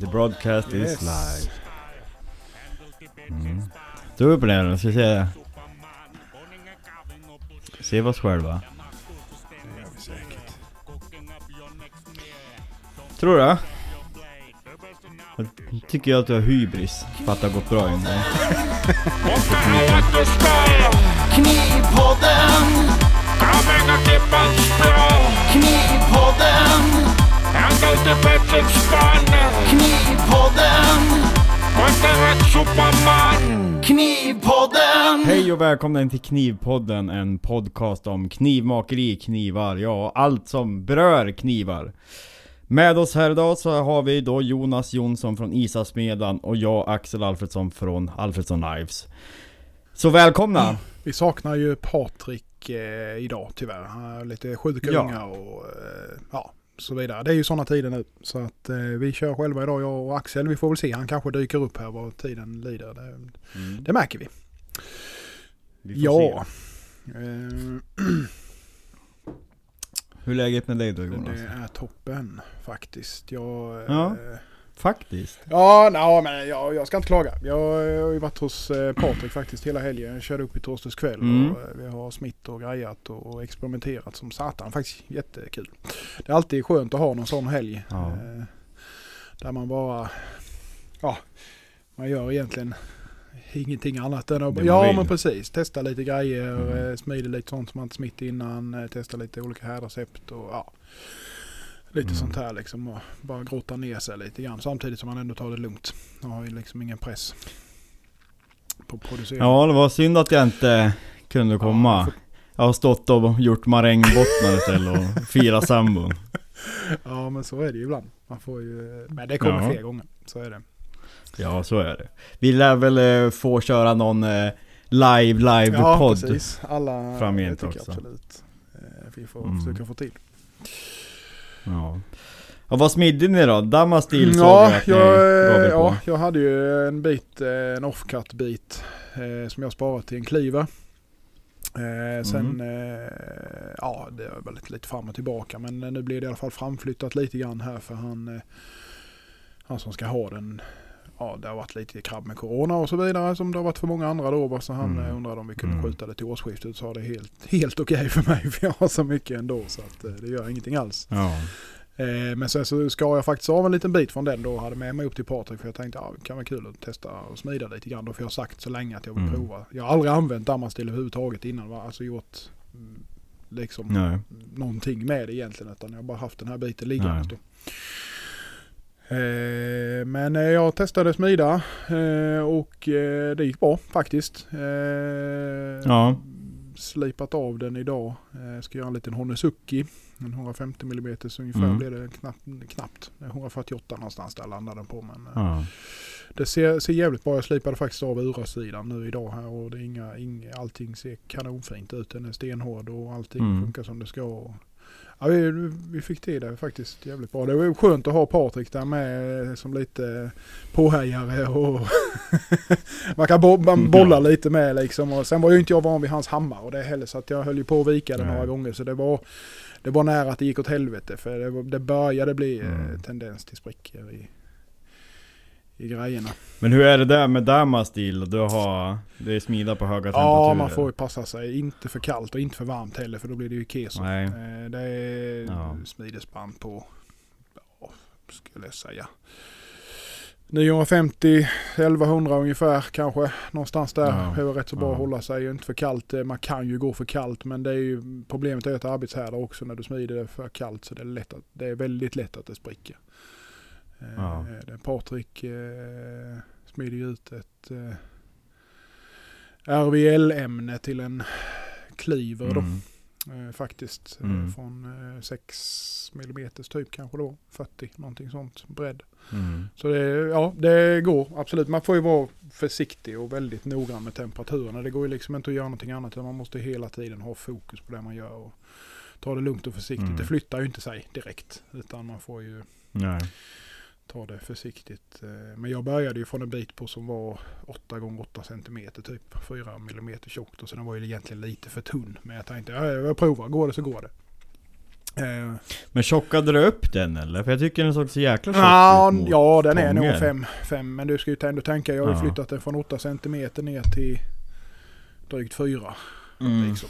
The broadcast Yes. is live. Mm. Stå upp där och ska se. Se oss själva. Det gör vi säkert. Tror du? Jag tycker att du har hybris. För att det har gått bra in där. Knivpodden, Knivpodden, Knivpodden, Knivpodden. Hej och välkomna till Knivpodden, en podcast om knivmakeri, knivar, ja allt som berör knivar. Med oss här idag så har vi då Jonas Jonsson från Isasmedan och jag Axel Alfredsson från Alfredsson Knives. Så välkomna! Vi saknar ju Patrik eh, idag tyvärr. Han har lite sjuka Ja. unga och eh, ja, så vidare. Det är ju sådana tider nu. Så att eh, vi kör själva idag, jag och Axel. Vi får väl se. Han kanske dyker upp här vad tiden lider. Det, Mm. det märker vi. Vi Ja. Eh, Hur är läget med dig då Jonas? det är toppen faktiskt. Jag... eh, Ja. Faktiskt. Ja, no, men jag, jag ska inte klaga. Jag, har ju varit hos eh, Patrik faktiskt hela helgen. Jag körde upp i torsdags kväll Mm. och eh, vi har smitt och grejat och, och experimenterat som satan. Faktiskt jättekul. Det är alltid skönt att ha någon sån helg. Ja. Eh, där man bara, ja, man gör egentligen ingenting annat än att, ja vill. men precis, testa lite grejer, Mm. eh, smider lite sånt som man inte smitt innan, eh, testa lite olika härdrecept och ja. Lite Mm. sånt här liksom och bara grotta ner sig lite grann samtidigt som man ändå tar det lugnt. Jag har ju liksom ingen press på producera. Ja, det var synd att jag inte kunde komma. Ja, för- Jag har stått och gjort marängbottnar istället och firat sambon. Ja men så är det ju ibland. Man får ju, men det kommer Ja. fler gånger. Så är det. Ja, så är det. Vi lär väl eh, få köra någon eh, live, live Ja podd. precis. Alla framgent det tycker också. jag absolut. Eh, Vi får Mm. försöka få till. Ja. ja, vad smidde ni då? Damastil såg ja, jag jag, gav eh, på. ja, jag hade ju en bit, eh, en offcut bit eh, som jag sparat till en cleaver. Eh, sen, Mm. eh, ja det är väl lite fram och tillbaka men eh, nu blir det i alla fall framflyttat lite grann här för han, eh, han som ska ha den, ja det har varit lite krabb med corona och så vidare som det har varit för många andra då. Så han Mm. eh, undrade om vi kunde Mm. skjuta det till årsskiftet så var det helt, helt okej för mig för jag har så mycket ändå så att eh, det gör ingenting alls. Ja. Eh, men sen så skar jag faktiskt av en liten bit från den då och hade med mig upp till Patrik för jag tänkte ja, det kan vara kul att testa och smida lite grann då för jag har sagt så länge att jag vill Mm. prova. Jag har aldrig använt Damastil överhuvudtaget innan, va? alltså gjort mm, liksom Nej. någonting med det egentligen utan jag har bara haft den här biten liggandes då. Eh, men eh, jag testade smida eh, och det gick bra faktiskt. Ja. Slipat av den idag. Eh, ska göra en liten Honesuki. En 150 mm ungefär Mm. blir det knappt. knappt. Det är 148 någonstans där landar den på. Men Ja. det ser, ser jävligt bra Jag slipade faktiskt av urasidan nu idag här och det är inga, inga, allting ser kanonfint ut. Den är stenhård och allting Mm. funkar som det ska. Och, ja, vi, vi fick till det faktiskt jävligt bra. Det var skönt att ha Patrik där med som lite påhejare och man kan bo, man bolla Ja. lite med liksom. Och sen var ju inte jag van vid hans hammare och det heller så att jag höll ju på att vika det några gånger så det var det var nära att det gick åt helvete för det, det började bli eh, Mm. tendens till sprickor i, i grejerna. Men hur är det där med Damastil? Du har, det är smida på höga temperaturer? Ja, man får ju passa sig. Inte för kallt och inte för varmt heller för då blir det ju keso. Nej. Eh, Det är Ja. smidesband på, ja, skulle jag säga. 950, 1100 ungefär kanske. Någonstans där. Ja. Det väl rätt så bra Ja. att hålla sig. Inte för kallt. Eh, Man kan ju gå för kallt men det är ju, problemet är att arbetshärdar också när du smider det för kallt. Så det är, lätt att, det är väldigt lätt att det spricker. Eh, Ja. det- Patrik eh, smider ju ut ett eh, RVL-ämne till en då. Mm. Eh, faktiskt. eh, Mm. Från eh, 6 mm typ kanske då. 40 någonting sånt bredd. Mm. Så det, ja, det går absolut. Man får ju vara försiktig och väldigt noggrann med temperaturerna. Det går ju liksom inte att göra någonting annat. Man måste hela tiden ha fokus på det man gör. Och ta det lugnt och försiktigt. Mm. Det flyttar ju inte sig direkt. Utan man får ju Nej. Ta det försiktigt. Eh, Men jag började ju från en bit på som var 8 gånger 8 cm typ. 4 mm tjockt. Och så den var ju egentligen lite för tunn. Men jag tänkte, ja, jag provar. Går det så går det. Eh, Men tjockade du upp den eller? För jag tycker den såg så jäkla tjock ja, ut mot ja, den är nog gånger. 5 fem, Men du ska ju ändå tänka, jag har ju flyttat den från 8 cm ner till drygt 4. Mm. Liksom.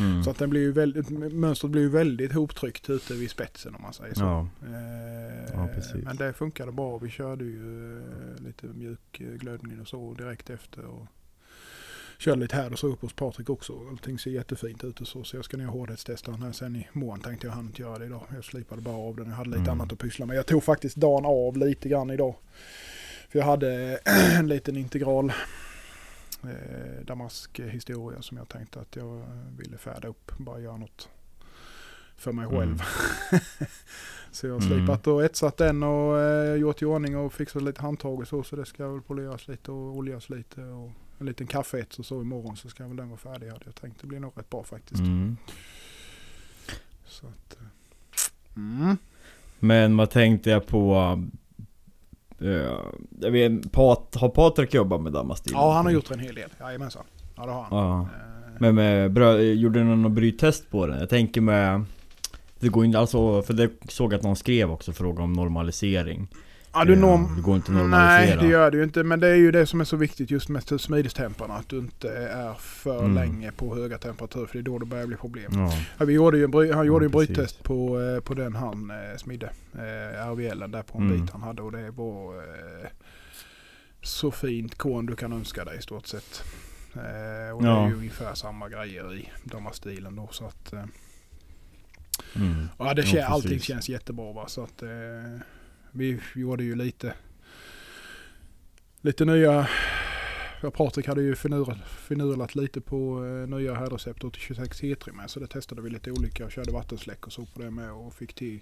Mm. Så att den blir ju väldigt, mönstret blir ju väldigt hoptryckt ute vid spetsen om man säger så. Ja. Eh, Ja, men det funkade bra. Vi körde ju eh, lite mjuk eh, glödning och så direkt efter. Och körde lite här och så upp hos Patrik också. Allting ser jättefint ut och så. Så jag ska ner och hårdhetstesta den här sen i morgon tänkte jag hann inte göra det idag. Jag slipade bara av den. Jag hade lite Mm. annat att pyssla med. Jag tog faktiskt dagen av lite grann idag. För jag hade en liten integral eh, damask-historia som jag tänkte att jag ville färda upp. Bara göra något för mig Mm. själv. så jag har Mm. slipat och etsat den och eh, gjort i ordning och fixat lite handtag och så. Så det ska väl poleras lite och oljas lite. Och en liten kaffeets och så imorgon så ska väl den vara färdig hade jag tänkt. Det blir nog rätt bra faktiskt. Mm. Så att, eh, mm. Men vad tänkte jag på? Eh, jag vet, Pat, har Patrik jobbat med Damastil? Ja, han har gjort en hel del. Jajamensan. Ja, det har han. Ja. Eh, Men med brö, gjorde du någon bryttest på den? Jag tänker med Det går inte alltså, för det såg jag att någon skrev också fråga om normalisering Ja, du norm... det går inte att Nej, normalisera. det gör det ju inte. Men det är ju det som är så viktigt just med smidestemparna. Att du inte är för Mm. länge på höga temperaturer. För det är då det börjar bli problem. Ja. Ja, vi gjorde ju en, bry- han gjorde ju Ja, bryttest på, eh, på den han eh, smidde. Eh, RVL där på en Mm. bit han hade. Och det var eh, så fint korn du kan önska dig i stort sett. Eh, och det är ju ungefär samma grejer i Damastilen då. Så att, eh, Mm. ja, det Ja, allting känns jättebra va. Så att eh, vi gjorde ju lite lite nya Ja, Patrik hade ju finurlat, finurlat lite på eh, nya härdrecept till 26 C3 med. Så det testade vi lite olika och körde vattensläck och så på det med och fick till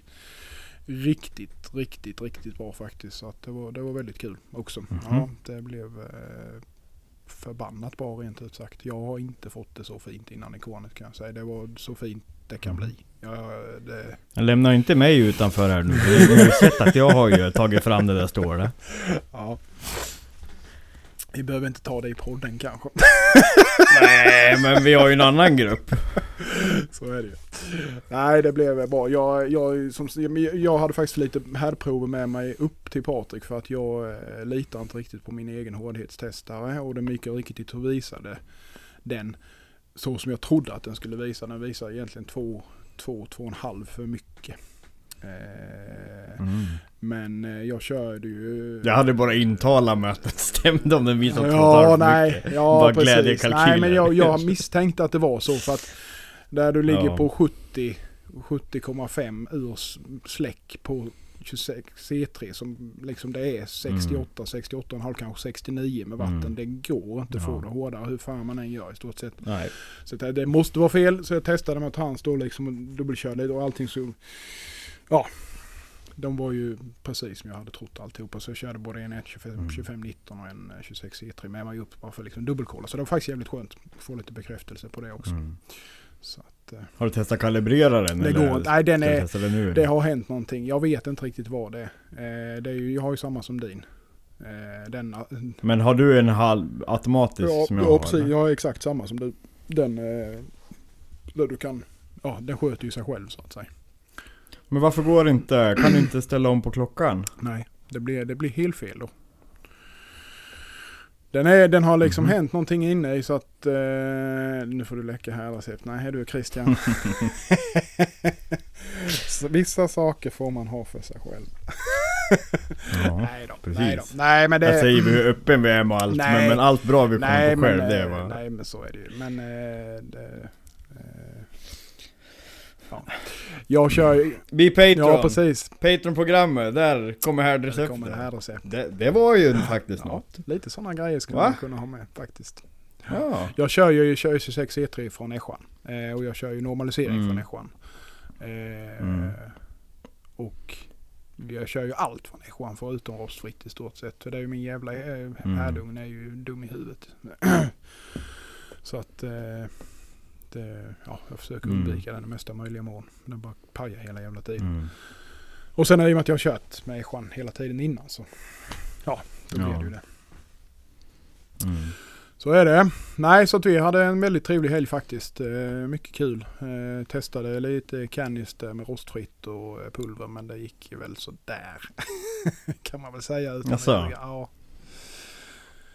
riktigt, riktigt, riktigt bra faktiskt. Så att det, var, det var väldigt kul också. Mhm. Ja, det blev eh, förbannat bra rent ut sagt. Jag har inte fått det så fint innan ikonet kan jag säga. Det var så fint det kan bli. Ja, det, Jag lämnar inte mig utanför här nu. Du har ju sett att jag har ju tagit fram det där stålet. ja. Vi behöver inte ta det i podden kanske. Nej men vi har ju en annan grupp. Så är det ju. Nej, det blev bra. Jag, jag, som, jag hade faktiskt lite härdprover med mig upp till Patrik för att jag eh, litar inte riktigt på min egen hårdhetstestare och den mycket riktigt visade den så som jag trodde att den skulle visa. Den visar egentligen två, två, två och en halv för mycket. Eh, Mm. Men eh, jag körde ju... Jag hade bara intalat mig att det stämde om den visade Ja, nej. mycket. Ja, Bara precis. Nej, men jag, jag misstänkte att det var så för att där du ligger Ja. på 70 70,5 ur släck på 26 C3 som liksom det är 68, 68,5 kanske 69 med vatten. Mm. Det går inte att få Ja. det hårdare hur fan man än gör i stort sett. Nej. Så det, det måste vara fel så jag testade med att han står liksom och dubbelkörde och allting så... Ja. De var ju precis som jag hade trott alltihopa. Så jag körde både en 1.25 Mm. 2519 och en eh, 26 E3 med mig upp bara för att liksom dubbelkolla. Så det var faktiskt jävligt skönt att få lite bekräftelse på det också. Mm. Att, eh, Har du testat kalibrera den? det eller går inte. Nej, den är, den nu? det har hänt någonting. Jag vet inte riktigt vad det är. Eh, det är ju, jag har ju samma som din. Eh, den, Men har du en halv automatisk ja, som jag ja, har? precis. eller? Jag har exakt samma som du. Den, där du kan, ja den sköter ju sig själv så att säga. Men varför går det inte? Kan du inte ställa om på klockan? Nej, det blir, det blir helt fel då. Den, är, den har liksom Mhm. hänt någonting inne i så att... Eh, nu får du läcka här recept. Nej du Christian. så vissa saker får man ha för sig själv. Ja. nej då. precis. Nej, då. nej men det... Jag säger vi hur öppen vi är med allt, Nej. men, men allt bra vi kommer nej, på men, själv, det eh, var... nej men så är det ju. Men eh, det, eh, ja. Jag kör. Bli Patreon! Ja precis. Patreon-programmet, där kommer Det härdreceptet. kommer det här receptet. Det, det var ju faktiskt Ja, något. lite sådana grejer ska Va? man kunna ha med faktiskt. Ja. Jag kör ju jag kör ju 26 E3 från Eschan. Eh, och jag kör ju normalisering Mm. från Eschan. Eh, Mm. Och jag kör ju allt från Eschan förutom rostfritt i stort sett. För det är ju min jävla eh, Mm. härdugn är ju dum i huvudet. Så att eh, det, ja, jag försöker Mm. undvika den i mesta möjliga mån. Den bara pajar hela jävla tiden. Mm. Och sen i och med att jag har kört med Eschan hela tiden innan så ja, då blir Ja. det ju det. Mm. Så är det. Nej, så att vi hade en väldigt trevlig helg faktiskt. Eh, mycket kul. Eh, testade lite canister med rostfritt och eh, pulver men det gick ju väl sådär. kan man väl säga. Utan att ljuga. ja.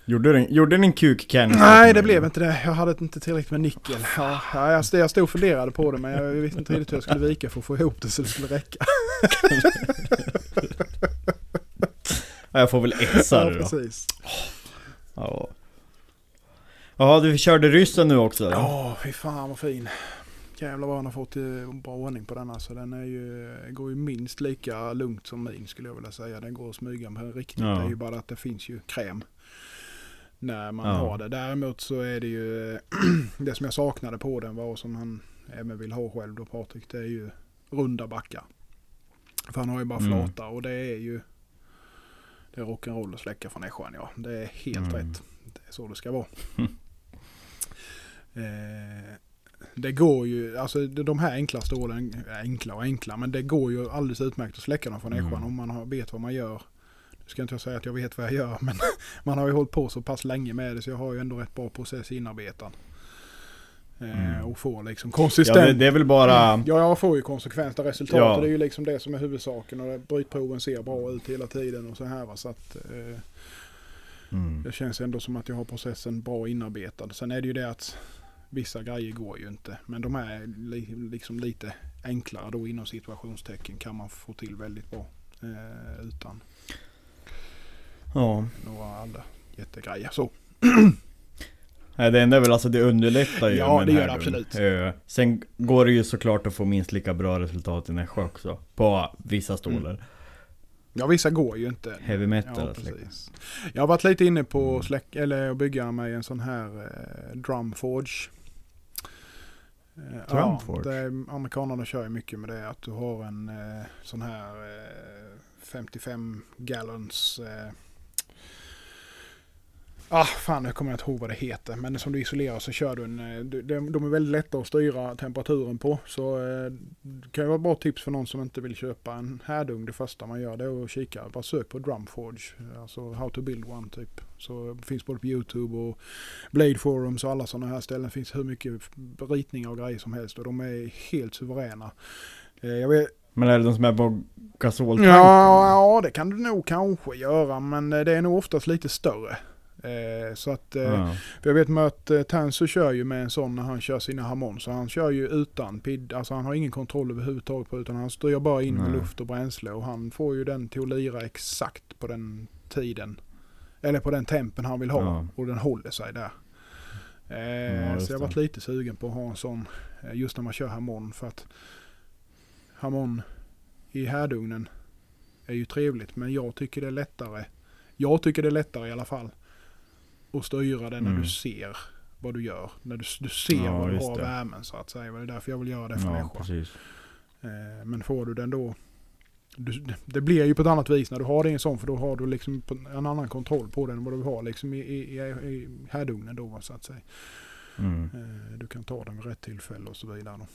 Gjorde den, gjorde den en kuk Kenny? Nej, det blev inte det. Jag hade inte tillräckligt med nickel. Ja, ja, jag, stod, jag stod och funderade på det men jag visste inte riktigt hur jag skulle vika för att få ihop det så det skulle räcka. Ja, jag får väl etsa Ja, det då. precis. Ja. Ja, du körde ryssen nu också? Ja, fy fan vad fin. Jävlar vad han har fått eh, bra ordning på den alltså. Den är ju, går ju minst lika lugnt som min skulle jag vilja säga. Den går att smyga med riktigt. Ja. Det är ju bara att det finns ju kräm. När man Ja. har det. Däremot så är det ju det som jag saknade på den var som han även vill ha själv då Patrik. Det är ju runda backar. För han har ju bara Mm. flata och det är ju det är rock'n'roll att släcka från ässjan ja. Det är helt Mm. rätt. Det är så det ska vara. Eh, det går ju, alltså de här enkla stålen, enkla och enkla, men det går ju alldeles utmärkt att släcka dem från Mm. ässjan om man vet vad man gör. Ska inte jag säga att jag vet vad jag gör, men man har ju hållit på så pass länge med det så jag har ju ändå rätt bra process inarbetad. Eh, Mm. Och får liksom Ja, konsistent. det, det är väl bara... Ja, jag får ju konsekventa resultat Ja. och det är ju liksom det som är huvudsaken och brytproven ser bra ut hela tiden och så här va. Så att eh, Mm. det känns ändå som att jag har processen bra inarbetad. Sen är det ju det att vissa grejer går ju inte. Men de är li, liksom lite enklare då inom situationstecken kan man få till väldigt bra. Eh, utan Ja. några andra jättegrejer. Så. Nej, det enda är väl alltså det underlättar ju Ja, det gör det absolut. Eh, Sen går det ju såklart att få minst lika bra resultat i Nässjö också. På vissa stolar. Ja, vissa går ju inte. Heavy metal Ja, precis. Jag har varit lite inne på Mm. att släck, eller att bygga mig en sån här eh, drumforge. Eh, Drumforge? Ja, det, amerikanerna kör ju mycket med det. Att du har en eh, sån här eh, 55 gallons eh, Ah, fan nu kommer jag inte ihåg vad det heter. Men som du isolerar så kör du en... eh, De, de är väldigt lätta att styra temperaturen på. Så eh, det kan ju vara ett bra tips för någon som inte vill köpa en härdugn. Det första man gör det är att kika. Bara sök på Drumforge. Alltså how to build one typ. Så finns både på YouTube och Blade Forums och alla sådana här ställen. Det finns hur mycket ritningar och grejer som helst. Och de är helt suveräna. Eh, Jag vet, Men är det de som är på gasoltank? Ja, ja, det kan du nog kanske göra, men eh, det är nog oftast lite större. Eh, så att, eh, Ja. jag vet med att eh, Tansu kör ju med en sån när han kör sina harmon. Så han kör ju utan PID, alltså han har ingen kontroll överhuvudtaget på utan han styr bara in med Nej. luft och bränsle och han får ju den till att lira exakt på den tiden. Eller på den tempen han vill ha Ja. och den håller sig där. Eh, Ja, så jag har varit lite sugen på att ha en sån eh, just när man kör harmon för att harmon i härdugnen är ju trevligt men jag tycker det är lättare. Jag tycker det är lättare i alla fall att styra det när Mm. du ser vad du gör. När du, du ser Ja, vad du har det. värmen så att säga. Det är därför jag vill göra det för Ja, människor. Eh, Men får du den då du, det blir ju på ett annat vis när du har det i en sån för då har du liksom en annan kontroll på den än vad du har liksom i, i, i, härdugnen då så att säga. Mm. Eh, Du kan ta den vid rätt tillfälle och så vidare. Då.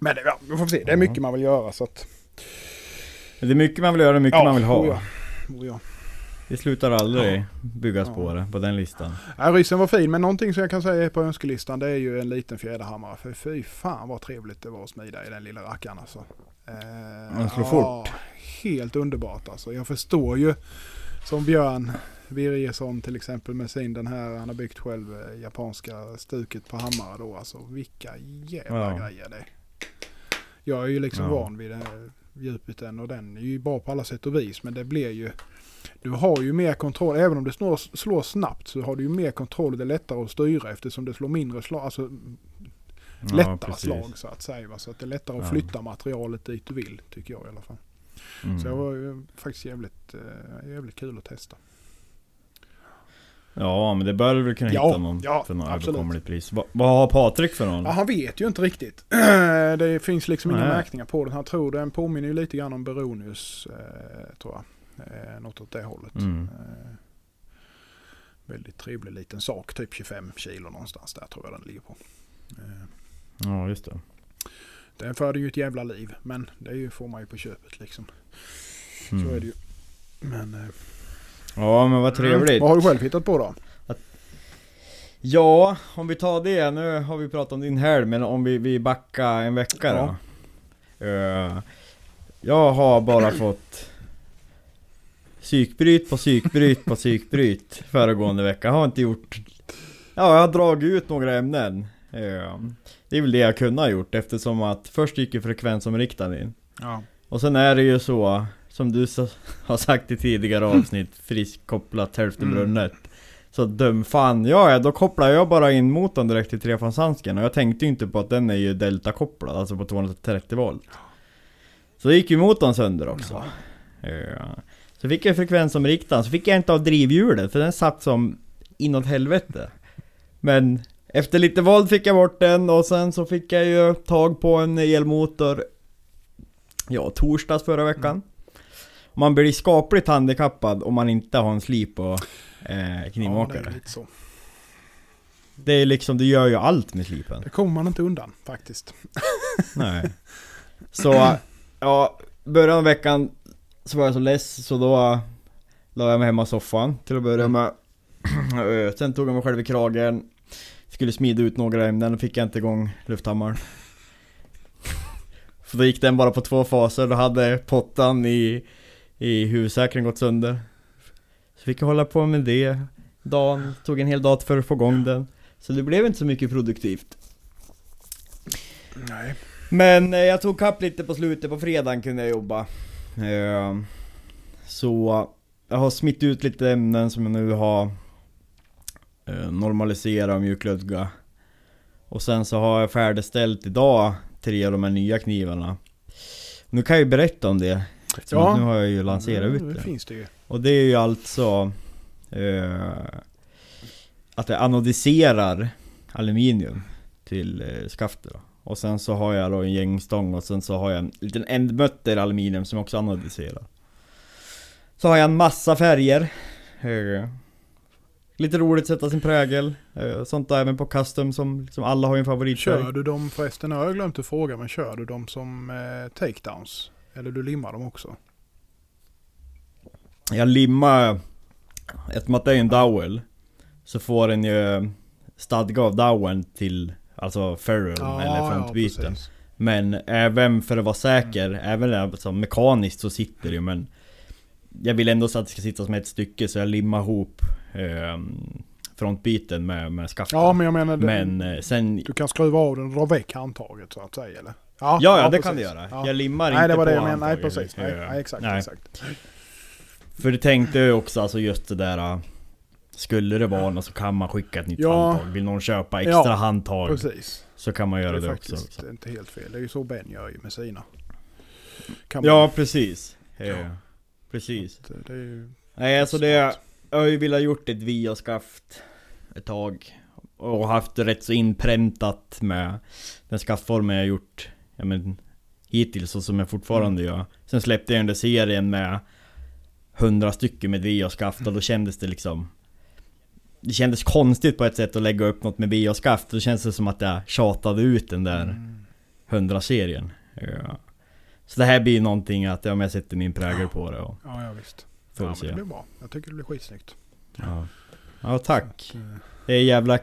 Men det, ja, vi får se, det är mycket man vill göra så att... Det är mycket man vill göra, mycket man vill ha. oh ja, oh ja. Det slutar aldrig Ja. byggas Ja. på det, på den listan. Ja, ryssen var fin men någonting som jag kan säga är på önskelistan det är ju en liten fjäderhammare. För fy fan vad trevligt det var att smida i den lilla rackaren alltså. Eh, Den slår ja, Helt underbart alltså. Jag förstår ju som Björn Birgersson till exempel med sin den här han har byggt själv eh, japanska stuket på hammare då alltså. Vilka jävla Ja. grejer det är. Jag är ju liksom Ja. van vid det här djupet än och den är ju bra på alla sätt och vis men det blir ju du har ju mer kontroll, även om det slår, slår snabbt så har du ju mer kontroll och det är lättare att styra eftersom det slår mindre slag, alltså Ja, lättare precis. slag så att säga. va. Så att det är lättare att Ja. flytta materialet dit du vill, tycker jag i alla fall. Mm. Så det var ju faktiskt jävligt, eh, jävligt kul att testa. Ja, men det bör du väl kunna Ja, hitta någon ja, för något överkomligt pris. Va, vad har Patrik för någon? Ja, han vet ju inte riktigt. det finns liksom inga Nej. märkningar på den. Han tror den påminner ju lite grann om Beronius, eh, tror jag. Eh, något åt det hållet. Mm. Eh, väldigt trevlig liten sak, typ 25 kilo någonstans där tror jag den ligger på. Eh, Ja, just det. den för ju ett jävla liv, men det är ju, får man ju på köpet liksom. Mm. Så är det ju. Men, eh, Ja, men vad trevligt. Vad har du själv hittat på då? Ja, om vi tar det. Nu har vi pratat om din helg, men om vi, vi backar en vecka Ja. då. Eh, jag har bara fått psykbryt på psykbryt på psykbryt föregående vecka. Jag har inte gjort... Ja, jag har dragit ut några ämnen. Eh, det är väl det jag kunde ha gjort eftersom att först gick ju frekvensomriktaren in. Ja. Och sen är det ju så, som du så, har sagt i tidigare avsnitt, friskopplat hälften Mm. brunnet. Så dum fan, ja ja, då kopplar jag bara in motorn direkt till trefanshandsken och jag tänkte ju inte på att den är ju delta-kopplad, alltså på 230 volt. Så gick ju motorn sönder också. Ja. Så fick jag frekvensomriktaren, så fick jag inte av drivhjulet för den satt som inåt helvete. Men efter lite våld fick jag bort den och sen så fick jag ju tag på en elmotor Ja, torsdags förra veckan. Man blir skapligt handikappad om man inte har en slip och eh, ja, det knivmakare. är lite så. det är liksom, du gör ju allt med slipen. Det kommer man inte undan faktiskt. Nej. Så, ja, början av veckan så var jag så less så då la jag mig hemma i soffan till att börja med. Eh, Sen tog jag mig själv i kragen. Skulle smida ut några ämnen och fick jag inte igång lufthammaren. För då gick den bara på två faser, då hade pottan i, i huvudsäkringen gått sönder. Så fick jag hålla på med det. Dagen, tog en hel dag för att få igång den. Så det blev inte så mycket produktivt. Nej. Men eh, jag tog kapp lite på slutet, på fredagen kunde jag jobba. Eh, så jag har smitt ut lite ämnen som jag nu har eh, normaliserat och mjukludga. Och sen så har jag färdigställt idag tre av de här nya knivarna. Nu kan jag ju berätta om det. Eftersom Ja. nu har jag ju lanserat Mm, ut Det finns det ju. Och det är ju alltså eh, att det anodiserar aluminium till eh, skaftet då. Och sen så har jag då en gängstång och sen så har jag en liten ändmötter aluminium som också anodiserar. Så har jag en massa färger. Eh, lite roligt att sätta sin prägel. Eh, sånt där även på custom som liksom alla har en favoritfärg. Kör du dem förresten, nu har jag glömt att fråga, men kör du dem som eh, takedowns? Eller du limmar dem också? Jag limmar, eftersom att det är en dowel Så får den ju stadga av doweln till Alltså ferrule eller frontbyten precis. Men även för att vara säker, även alltså, mekaniskt så sitter det ju men Jag vill ändå så att det ska sitta som ett stycke så jag limmar ihop eh, Frontbyten med, med skaften Ja, men jag menar, det, Men eh, sen du kan skruva av den och dra väck handtaget så att säga, eller? Ja, ja, det precis. kan du göra. Ja. Jag limmar Nej, inte det var på det jag menade. Nej, precis. Nej, Ja. nej exakt, Nej. exakt. För det tänkte jag också, alltså just det där Skulle det vara något så kan man skicka ett nytt Ja. handtag. Vill någon köpa extra Ja, handtag Precis. så kan man göra det det, är också. faktiskt Så. inte helt fel. Det är ju så Ben gör ju med sina. Kan man- Ja, precis. Ja. Ja. Precis. Det, det är ju... Nej, alltså det... Jag har ju velat gjort ett via-skaft ett tag. Och haft det rätt så inpräntat med den skaftformen jag gjort ja, men, hittills och som jag fortfarande Mm. gör. Sen släppte jag under serien med 100 stycken med via-skaft och då kändes det liksom Det kändes konstigt på ett sätt att lägga upp något med via-skaft. Då känns det som att jag tjatade ut den där Mm. 100-serien. Ja. Så det här blir någonting att jag sätter min prägel på det och Ja, ja visst. får Ja, men det se. blir bra. Jag tycker det blir skitsnyggt. Ja. ja, tack. Att, eh, Det är jävla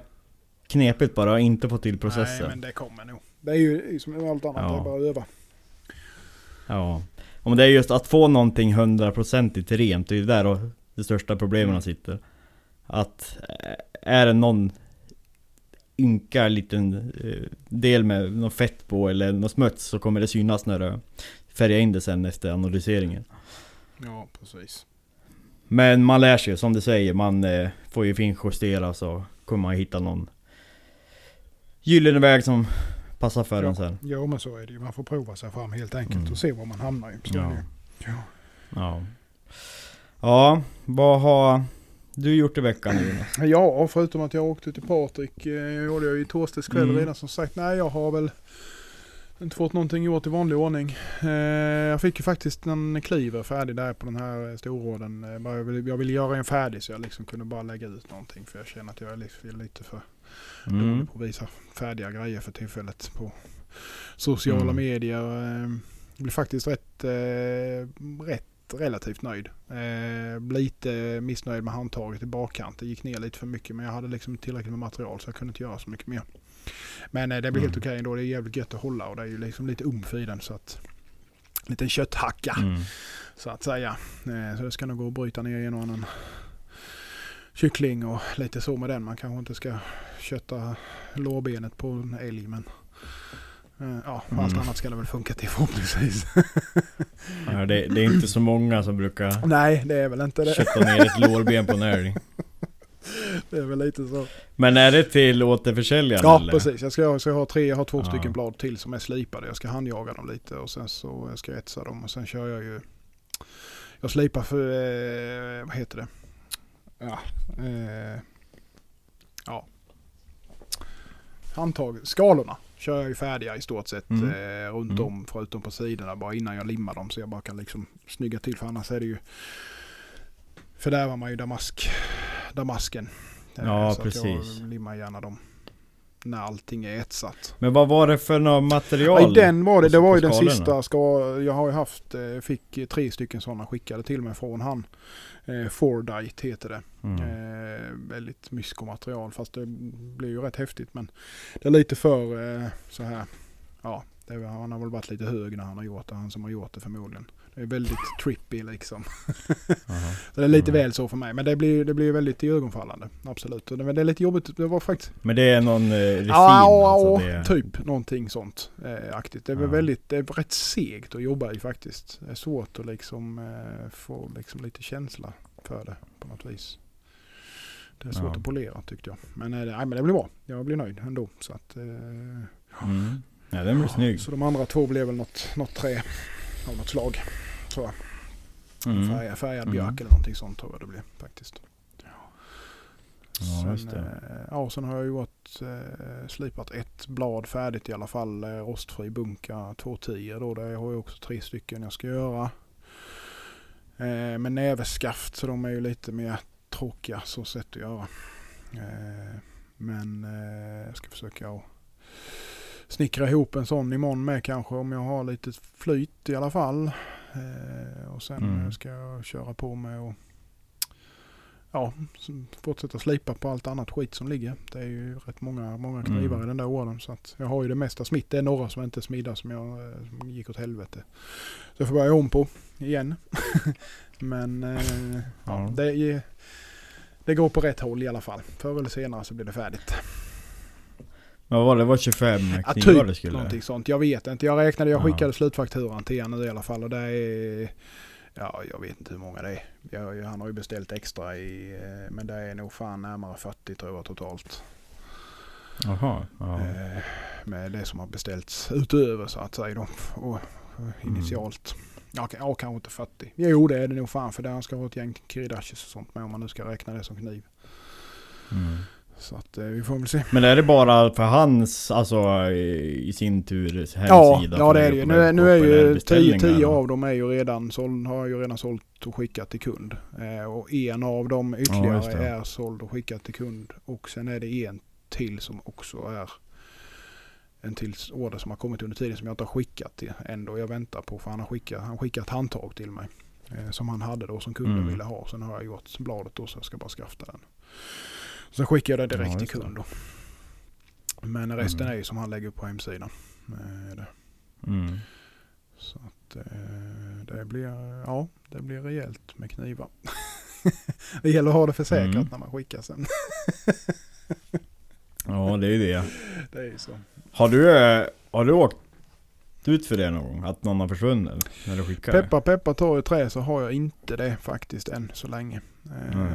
knepigt bara att inte få till Nej, processen. men det kommer nog. Det är ju som med allt annat, Ja. det är bara att öva. Ja. Om det är just att få någonting hundraprocentigt rent, det är ju där och det största problemen Mm. sitter. Att eh, är det någon ynka liten eh, del med något fett på eller något smuts så kommer det synas när du färgar in det sen efter analyseringen. Ja, precis. Men man lär sig, som du säger, man eh, får ju finjustera så kommer man hitta någon gyllene väg som passar för en sen. Ja, men så är det ju. Man får prova sig fram helt enkelt Mm. och se var man hamnar i. Så är Ja. Ja. Ja. Ja, vad har du gjort i veckan Jonas? Ja, förutom att jag åkte till Patrik eh, gjorde jag ju i torsdags kväll Mm. redan som sagt. Nej, jag har väl inte fått någonting gjort i vanlig ordning. Eh, jag fick ju faktiskt en kliver färdig där på den här eh, storråden. Jag, ville, jag ville göra en färdig så jag liksom kunde bara lägga ut någonting. För jag känner att jag är lite för Mm. dålig på att visa färdiga grejer för tillfället på sociala Mm. medier. Eh, Det blir faktiskt rätt, eh, rätt relativt nöjd. Eh, lite missnöjd med handtaget i bakkant. Det gick ner lite för mycket men jag hade liksom tillräckligt med material så jag kunde inte göra så mycket mer. Men eh, det blir helt Mm. okej ändå. Det är jävligt gött att hålla och det är ju liksom lite umf i den så att liten kötthacka Mm. så att säga. Eh, så det ska nog gå att bryta ner en och annan kyckling och lite så med den. Man kanske inte ska kötta lårbenet på en älg men eh, ja, Mm. allt annat ska det väl funka till förhoppningsvis. Ja, det, det är inte så många som brukar Nej, det är väl inte det. kötta ner ett lårben på en älg. Det är väl lite så. Men är det till återförsäljaren Ja, eller? precis. Jag, ska, jag har tre, jag har två Ja. stycken blad till som är slipade. Jag ska handjaga dem lite och sen så ska jag etsa dem och sen kör jag ju Jag slipar för, eh, vad heter det? Ja, eh, ja. Handtag, skalorna kör jag ju färdiga i stort sett Mm. eh, runt Mm. om förutom på sidorna bara innan jag limmar dem så jag bara kan liksom snygga till för annars är det ju fördärvar man ju damask, damasken. Eh, Ja, så precis. Jag limmar gärna dem när allting är etsat. Men vad var det för något material? Ja, i den var det, det var ju den sista, ska, jag har ju haft, eh, fick tre stycken sådana skickade till mig från han. Eh, Fordite heter det. Mm. Eh, väldigt mysko-material fast det blir ju rätt häftigt men det är lite för eh, så här. Ja, det, han har väl varit lite hög när han har gjort det, han som har gjort det förmodligen. Det är väldigt trippy liksom. Jaha. Så det är lite Mm. väl så för mig men det blir, det blir väldigt iögonfallande. Absolut. Men det är lite jobbigt, det var faktiskt Men det är någon eh, resin? Ja, alltså, ja, det... typ någonting sånt eh, aktigt. Det är Ja. väldigt, det är rätt segt att jobba i faktiskt. Det är svårt att liksom eh, få liksom lite känsla för det på något vis. Det är svårt att polera tyckte jag. Men, eh, nej, men det blir bra. Jag blir nöjd ändå. Så, att, eh, Mm. Ja, den blir snygg. så de andra två blev väl något, något trä av något slag. Så, Mm. färgad, färgad Mm. björk eller någonting sånt tror jag det blev faktiskt. Ja, Sen, det. eh, ja, sen har jag gjort, eh, slipat ett blad färdigt i alla fall. Eh, rostfri bunka 210 då. Där har jag också tre stycken jag ska göra. Eh, med näveskaft så de är ju lite mer tråkiga så sätt att göra. Eh, men eh, jag ska försöka att snickra ihop en sån imorgon med kanske om jag har lite flyt i alla fall. Eh, och sen Mm. eh, ska jag köra på med och ja, fortsätta slipa på allt annat skit som ligger. Det är ju rätt många, många knivar Mm. i den där orden. Så att jag har ju det mesta smitt. Det är några som inte är smidda som jag eh, som gick åt helvete. Så jag får börja om på igen. Men eh, ja. Det, det går på rätt håll i alla fall. Förr eller senare så blir det färdigt. Men vad var det? Det var 25 Ja, knivar typ det skulle? någonting sånt. Jag vet inte. Jag räknade, jag Ja. skickade slutfakturan till nu i alla fall och det är Ja, jag vet inte hur många det är. Jag, han har ju beställt extra i, eh, men det är nog fan närmare 40 tror jag totalt. Jaha. Ja. Eh, med det som har beställts utöver så att säga då. Och, initialt. Ja, ka- ja, kanske inte 40. Jo, det är det nog fan för det han ska ha ett gäng kridashes och sånt med om man nu ska räkna det som kniv. Mm. Så att eh, vi får väl se. Men är det bara för hans, alltså i sin tur hemsida? Ja, ja det är det ju. Nu, är- nu är ju 10, beställningar? 10 av dem är ju redan såld, har ju redan sålt och skickat till kund. Eh, och en av dem Ja, ytterligare det. är såld och skickat till kund. Och sen är det en till som också är en till order som har kommit under tiden som jag inte har skickat till ändå. Jag väntar på för han har skickat, han skickat handtag till mig. Eh, som han hade då som kunden Mm. ville ha. Sen har jag gjort bladet då så jag ska bara skafta den. Sen skickar jag det direkt Ja, till kund då. Men resten Mm. är ju som han lägger upp på hemsidan. Eh, det. Mm. Så att eh, det blir, ja, det blir rejält med knivar. det gäller att ha det försäkrat Mm. när man skickar sen. Ja, det är ju det. Det är ju så. Har du, eh, har du åkt ut för det någon gång? Att någon har försvunnit? När du skickar? Peppa peppa tar i trä så har jag inte det faktiskt än så länge. Mm.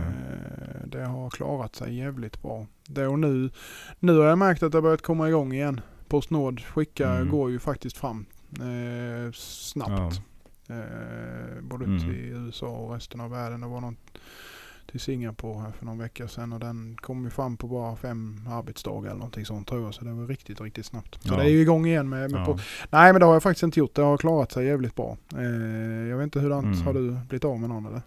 Det har klarat sig jävligt bra. Det och nu, nu har jag märkt att det har börjat komma igång igen. Postnord skicka Mm. går ju faktiskt fram eh, snabbt. Eh, både Mm. till USA och resten av världen. Det var någon till Singapore här för någon vecka sedan och den kom ju fram på bara fem arbetsdagar eller någonting sånt tror jag. Så det var riktigt, riktigt snabbt. Så Ja. det är ju igång igen med, med Ja. på, Nej men det har jag faktiskt inte gjort. Det har klarat sig jävligt bra. Eh, jag vet inte hur Mm. har du blivit av med någon eller?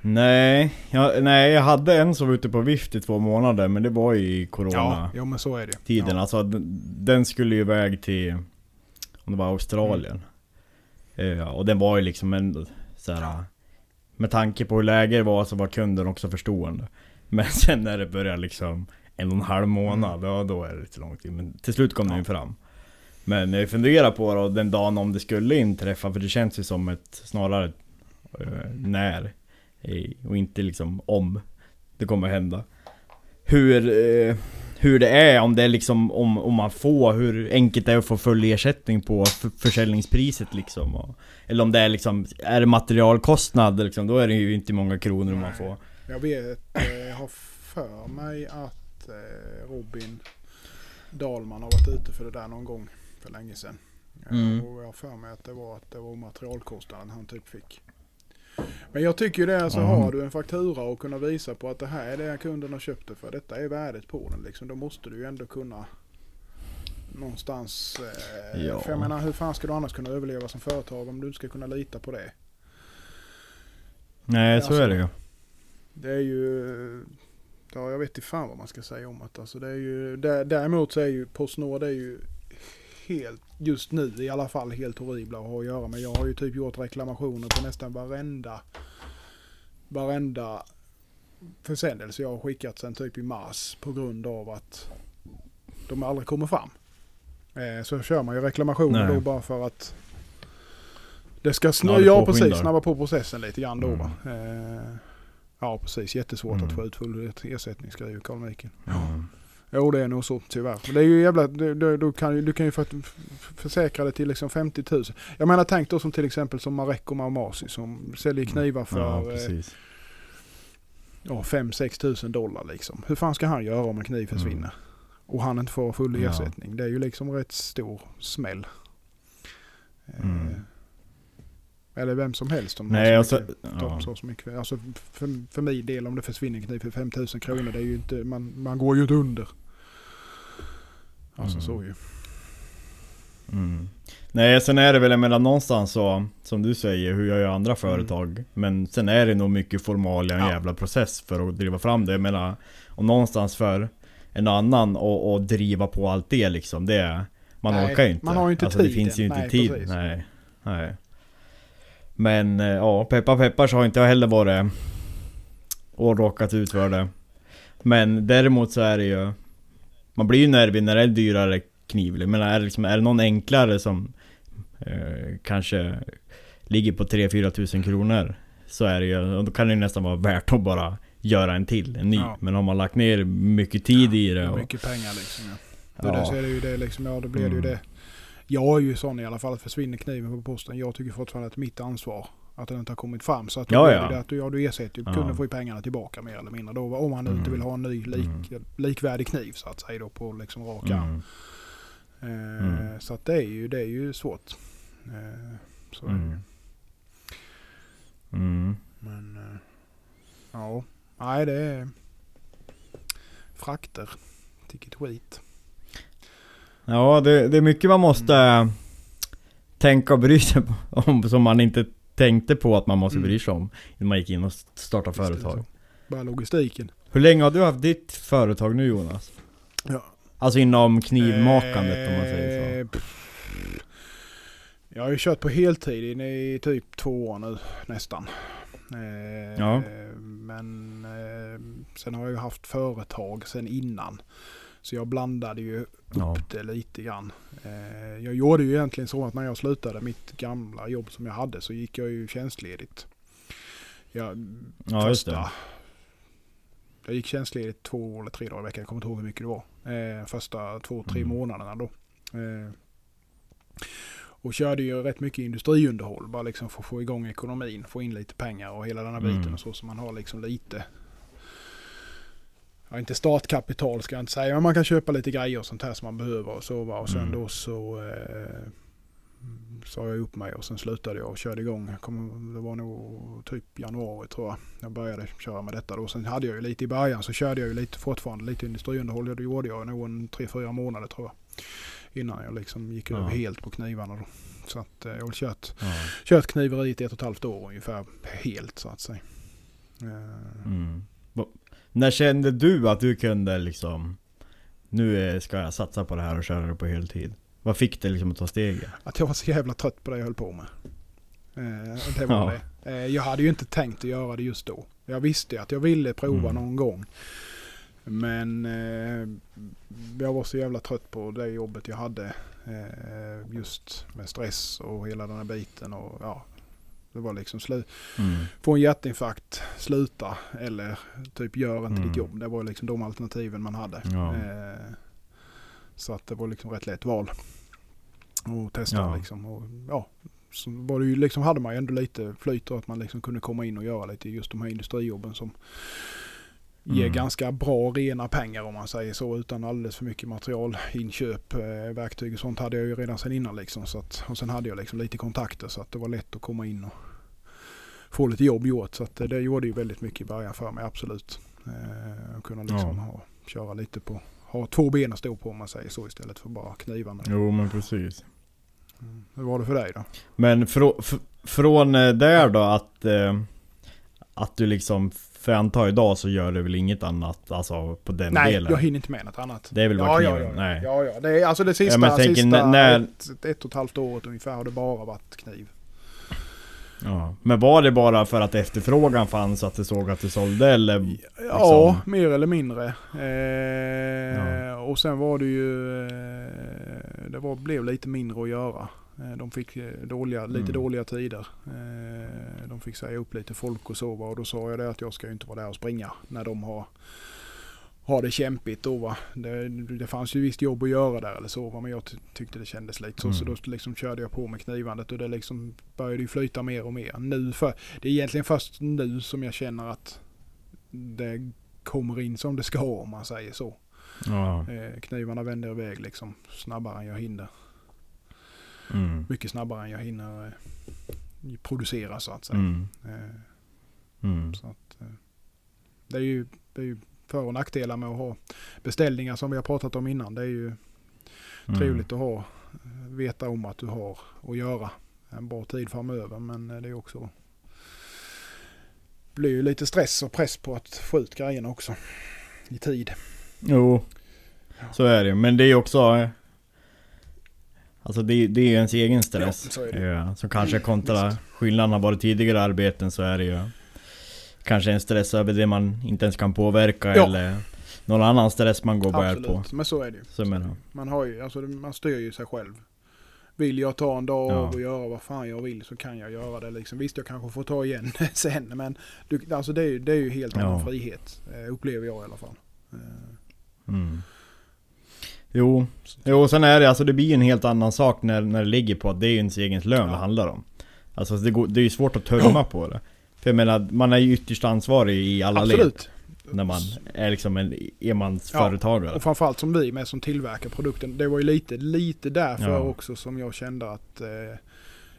Nej, jag, nej, jag hade en som var ute på vift i två månader men det var ju i corona Ja, ja men så är det. tiden. Ja. Alltså den, den skulle ju iväg till, om det var Australien. Eh, och den var ju liksom en så här, Med tanke på hur läget var så var kunden också förstående. Men sen när det började liksom en och en halv månad, ja då är det lite lång tid. Men till slut kom den ju fram. Men jag funderar på då, den dagen om det skulle inträffa, för det känns ju som ett snarare eh, när. eh, Och inte liksom om det kommer hända. Hur, eh, hur det är, om det är liksom om, om man får, hur enkelt det är att få full ersättning på försäljningspriset liksom. Och, eller om det är liksom, är det materialkostnad liksom, då är det ju inte många kronor man får. Jag vet, eh, jag har för mig att eh, Robin Dahlman har varit ute för det där någon gång för länge sedan. Eh, Mm. Och jag har för mig att det var, att det var materialkostnaden han typ fick. Men jag tycker ju det, alltså Ja. har du en faktura och kunna visa på att det här är det kunden har köpt det för, detta är värdet på den liksom, då måste du ju ändå kunna någonstans... Eh, Ja. För jag menar hur fan ska du annars kunna överleva som företag om du inte ska kunna lita på det? Nej så Alltså, är det ju. Det är ju... Ja, jag vet inte fan vad man ska säga om det. Alltså, det är ju, dä- däremot så är ju Postnord är ju helt, just nu i alla fall, helt horribla att ha att göra med. Jag har ju typ gjort reklamationer på nästan varenda, varenda försändelse jag har skickat sen typ i mars på grund av att de aldrig kommer fram. Eh, så kör man ju reklamationer Nej. då bara för att det ska snö, ja, precis, snabba på processen lite grann då Mm. Eh, ja precis, jättesvårt Mm. att få ut full ersättning skriver Carl Michael. Mm. Jo det är nog så tyvärr. Men det är ju jävla, du, du, kan, du kan ju för, försäkra det till liksom 50 000. Jag menar tänk då som till exempel som Marek och Maumasi som säljer knivar Ja för eh, precis. ja, 5-6 tusen dollar liksom. Hur fan ska han göra om en kniv försvinner? Mm. Och han inte får full Ja. ersättning. Det är ju liksom rätt stor smäll. Eh, Mm. Eller vem som helst om Nej alltså, ja. så, mycket. Alltså för, för min del om det försvinner en kniv för 5000 kronor. Det är ju inte, man, man går ju inte under. Alltså Mm. så ju. Mm. Nej sen är det väl emellan någonstans så, som du säger, hur gör ju andra företag? Men sen är det nog mycket formalia, en Ja. jävla process för att driva fram det. Jag menar, och någonstans för en annan och, och driva på allt det liksom, det man Nej, orkar ju inte. man har ju inte alltså, Det tiden. finns ju inte Nej, tid. precis. Nej. Nej. Men eh, ja, peppar peppar så har inte jag heller varit och råkat ut för det. Men däremot så är det ju Man blir ju nervig när det är dyrare kniv. Men är det, liksom, är det någon enklare som eh, kanske ligger på 3-4 tusen kronor Så är det ju, då kan det ju nästan vara värt att bara göra en till, en ny. Ja. Men har man lagt ner mycket tid i det och, Mycket pengar liksom. Ja. Då ja, det, så är det ju det liksom. Ja då blir det ju Mm. det. Jag är ju sån i alla fall att försvinner kniven på posten. Jag tycker fortfarande att det är mitt ansvar. Att den inte har kommit fram. Så att Ja, ja. det att du, ja, du ersätter ju. Ja. Kunden får ju pengarna tillbaka mer eller mindre. Då, om han nu inte Mm. vill ha en ny lik, Mm. likvärdig kniv så att säga då på liksom rak arm. mm, Eh, Mm. Så att det är ju, det är ju svårt. Eh, så är mm, mm. Men eh, ja, nej det är frakter. Tycker skit. Ja, det, det är mycket man måste Mm. tänka och bry sig om som man inte tänkte på att man måste Mm. bry sig om innan man gick in och startade företag. Bara logistiken. Hur länge har du haft ditt företag nu Jonas? Ja. Alltså inom knivmakandet om man säger så. Eh, pff. Jag har ju kört på heltid i typ två år nu nästan. Eh, Ja. Men eh, sen har jag ju haft företag sen innan. Så jag blandade ju upp Ja. det lite grann. Eh, jag gjorde ju egentligen så att när jag slutade mitt gamla jobb som jag hade så gick jag ju tjänstledigt. Jag, Ja, första, jag gick tjänstledigt två eller tre dagar i veckan. Jag kommer inte ihåg hur mycket det var. Eh, första två, tre Mm. månaderna då. Eh, och körde ju rätt mycket industriunderhåll. Bara liksom för att få igång ekonomin. Få in lite pengar och hela den här biten Mm. och så. Så man har liksom lite. Ja, inte startkapital ska jag inte säga. Men man kan köpa lite grejer och sånt här som man behöver och så. va. Och sen Mm. då så eh, sa jag upp mig och sen slutade jag och körde igång. Jag kommer, det var nog typ januari tror jag. Jag började köra med detta då. Sen hade jag ju lite i början så körde jag ju lite fortfarande lite industriunderhåll. Det gjorde jag nog en tre fyra månader tror jag. Innan jag liksom gick Ja. över helt på knivarna då. Så att eh, jag har kört, Ja. kört kniveriet i ett och ett halvt år ungefär helt så att säga. Eh, Mm. När kände du att du kunde liksom Nu ska jag satsa på det här och köra det på heltid? Vad fick dig liksom att ta steget? Att jag var så jävla trött på det jag höll på med. Eh, det var Ja. det. Eh, jag hade ju inte tänkt att göra det just då. Jag visste att jag ville prova Mm. någon gång. Men eh, jag var så jävla trött på det jobbet jag hade. Just med stress och hela den här biten. Och, ja, det var liksom slu- Mm. få en hjärtinfarkt, sluta eller typ gör inte Mm. ditt jobb. Det var liksom de alternativen man hade. Ja. Eh, så att det var liksom rätt lätt val. Och testa Ja. liksom. Och, ja, så var det ju liksom, hade man ju ändå lite flyt och att man liksom kunde komma in och göra lite just de här industrijobben som ger Mm. ganska bra rena pengar om man säger så utan alldeles för mycket materialinköp. Eh, verktyg och sånt hade jag ju redan sen innan liksom. Så att, och sen hade jag liksom lite kontakter så att det var lätt att komma in och få lite jobb gjort. Så att eh, det gjorde ju väldigt mycket i början för mig, absolut. Eh, kunna liksom Ja. ha, köra lite på, ha två ben att stå på om man säger så istället för bara knivarna. Jo men precis. Mm. Hur var det för dig då? Men frå, f- från eh, där då att... Eh, att du liksom... För jag antar idag så gör du väl inget annat alltså på den Nej, delen? jag hinner inte med något annat. Det är väl bara ja, ja, kniven? ja, Nej. ja, ja. Det är alltså det sista, Ja, men jag tänker sista när- ett, ett och ett halvt året ungefär har det bara varit kniv. Ja. Men var det bara för att efterfrågan fanns att du såg att du sålde eller? Ja, Liksom. mer eller mindre. Eh, Och sen var det ju, eh, det var, blev lite mindre att göra. Eh, de fick eh, dåliga, lite Mm. dåliga tider. Eh, de fick säga upp lite folk och så. Och då sa jag det att jag ska inte vara där och springa när de har har det kämpigt då va. Det, det fanns ju visst jobb att göra där eller så va. Men jag ty- tyckte det kändes lite så. Så Mm. då liksom körde jag på med knivandet och det liksom började ju flyta mer och mer. Nu för, det är egentligen först nu som jag känner att det kommer in som det ska om man säger så. Ja. Knivarna vänder iväg liksom snabbare än jag hinner. Mm. Mycket snabbare än jag hinner eh, producera så att säga. Mm. Eh, Mm. så att, eh, det, är ju, det är ju för och nackdelar med att ha beställningar som vi har pratat om innan. Det är ju Mm. trevligt att ha, veta om att du har att göra en bra tid framöver. Men det är också blir ju lite stress och press på att få ut grejerna också i tid. Jo. Så är det Men det är också... Alltså det, det är ju ens egen stress. Ja. Ja, som kanske Mm, kontra visst. skillnaden har varit tidigare arbeten så är det ju Kanske en stress över det man inte ens kan påverka Ja. eller Någon annan stress man går och bär på. Absolut, men så är det. Så menar. Man, har ju, alltså, man styr ju sig själv. Vill jag ta en dag Ja. och göra vad fan jag vill så kan jag göra det. Liksom. Visst, jag kanske får ta igen sen, men du, alltså, det, är, ju- det är ju helt annan frihet. eh, Upplever jag i alla fall. Eh, Mm. Jo, jo sen är det alltså det blir en helt annan sak när, när det ligger på att det är ens egen lön Ja. det handlar om. Alltså det, går, det är ju svårt att tömma på det. För jag menar, man är ju ytterst ansvarig i alla led. Absolut. När man är liksom en enmansföretagare. Och framförallt som vi med som tillverkar produkten. Det var ju lite, lite därför Ja. också som jag kände att eh,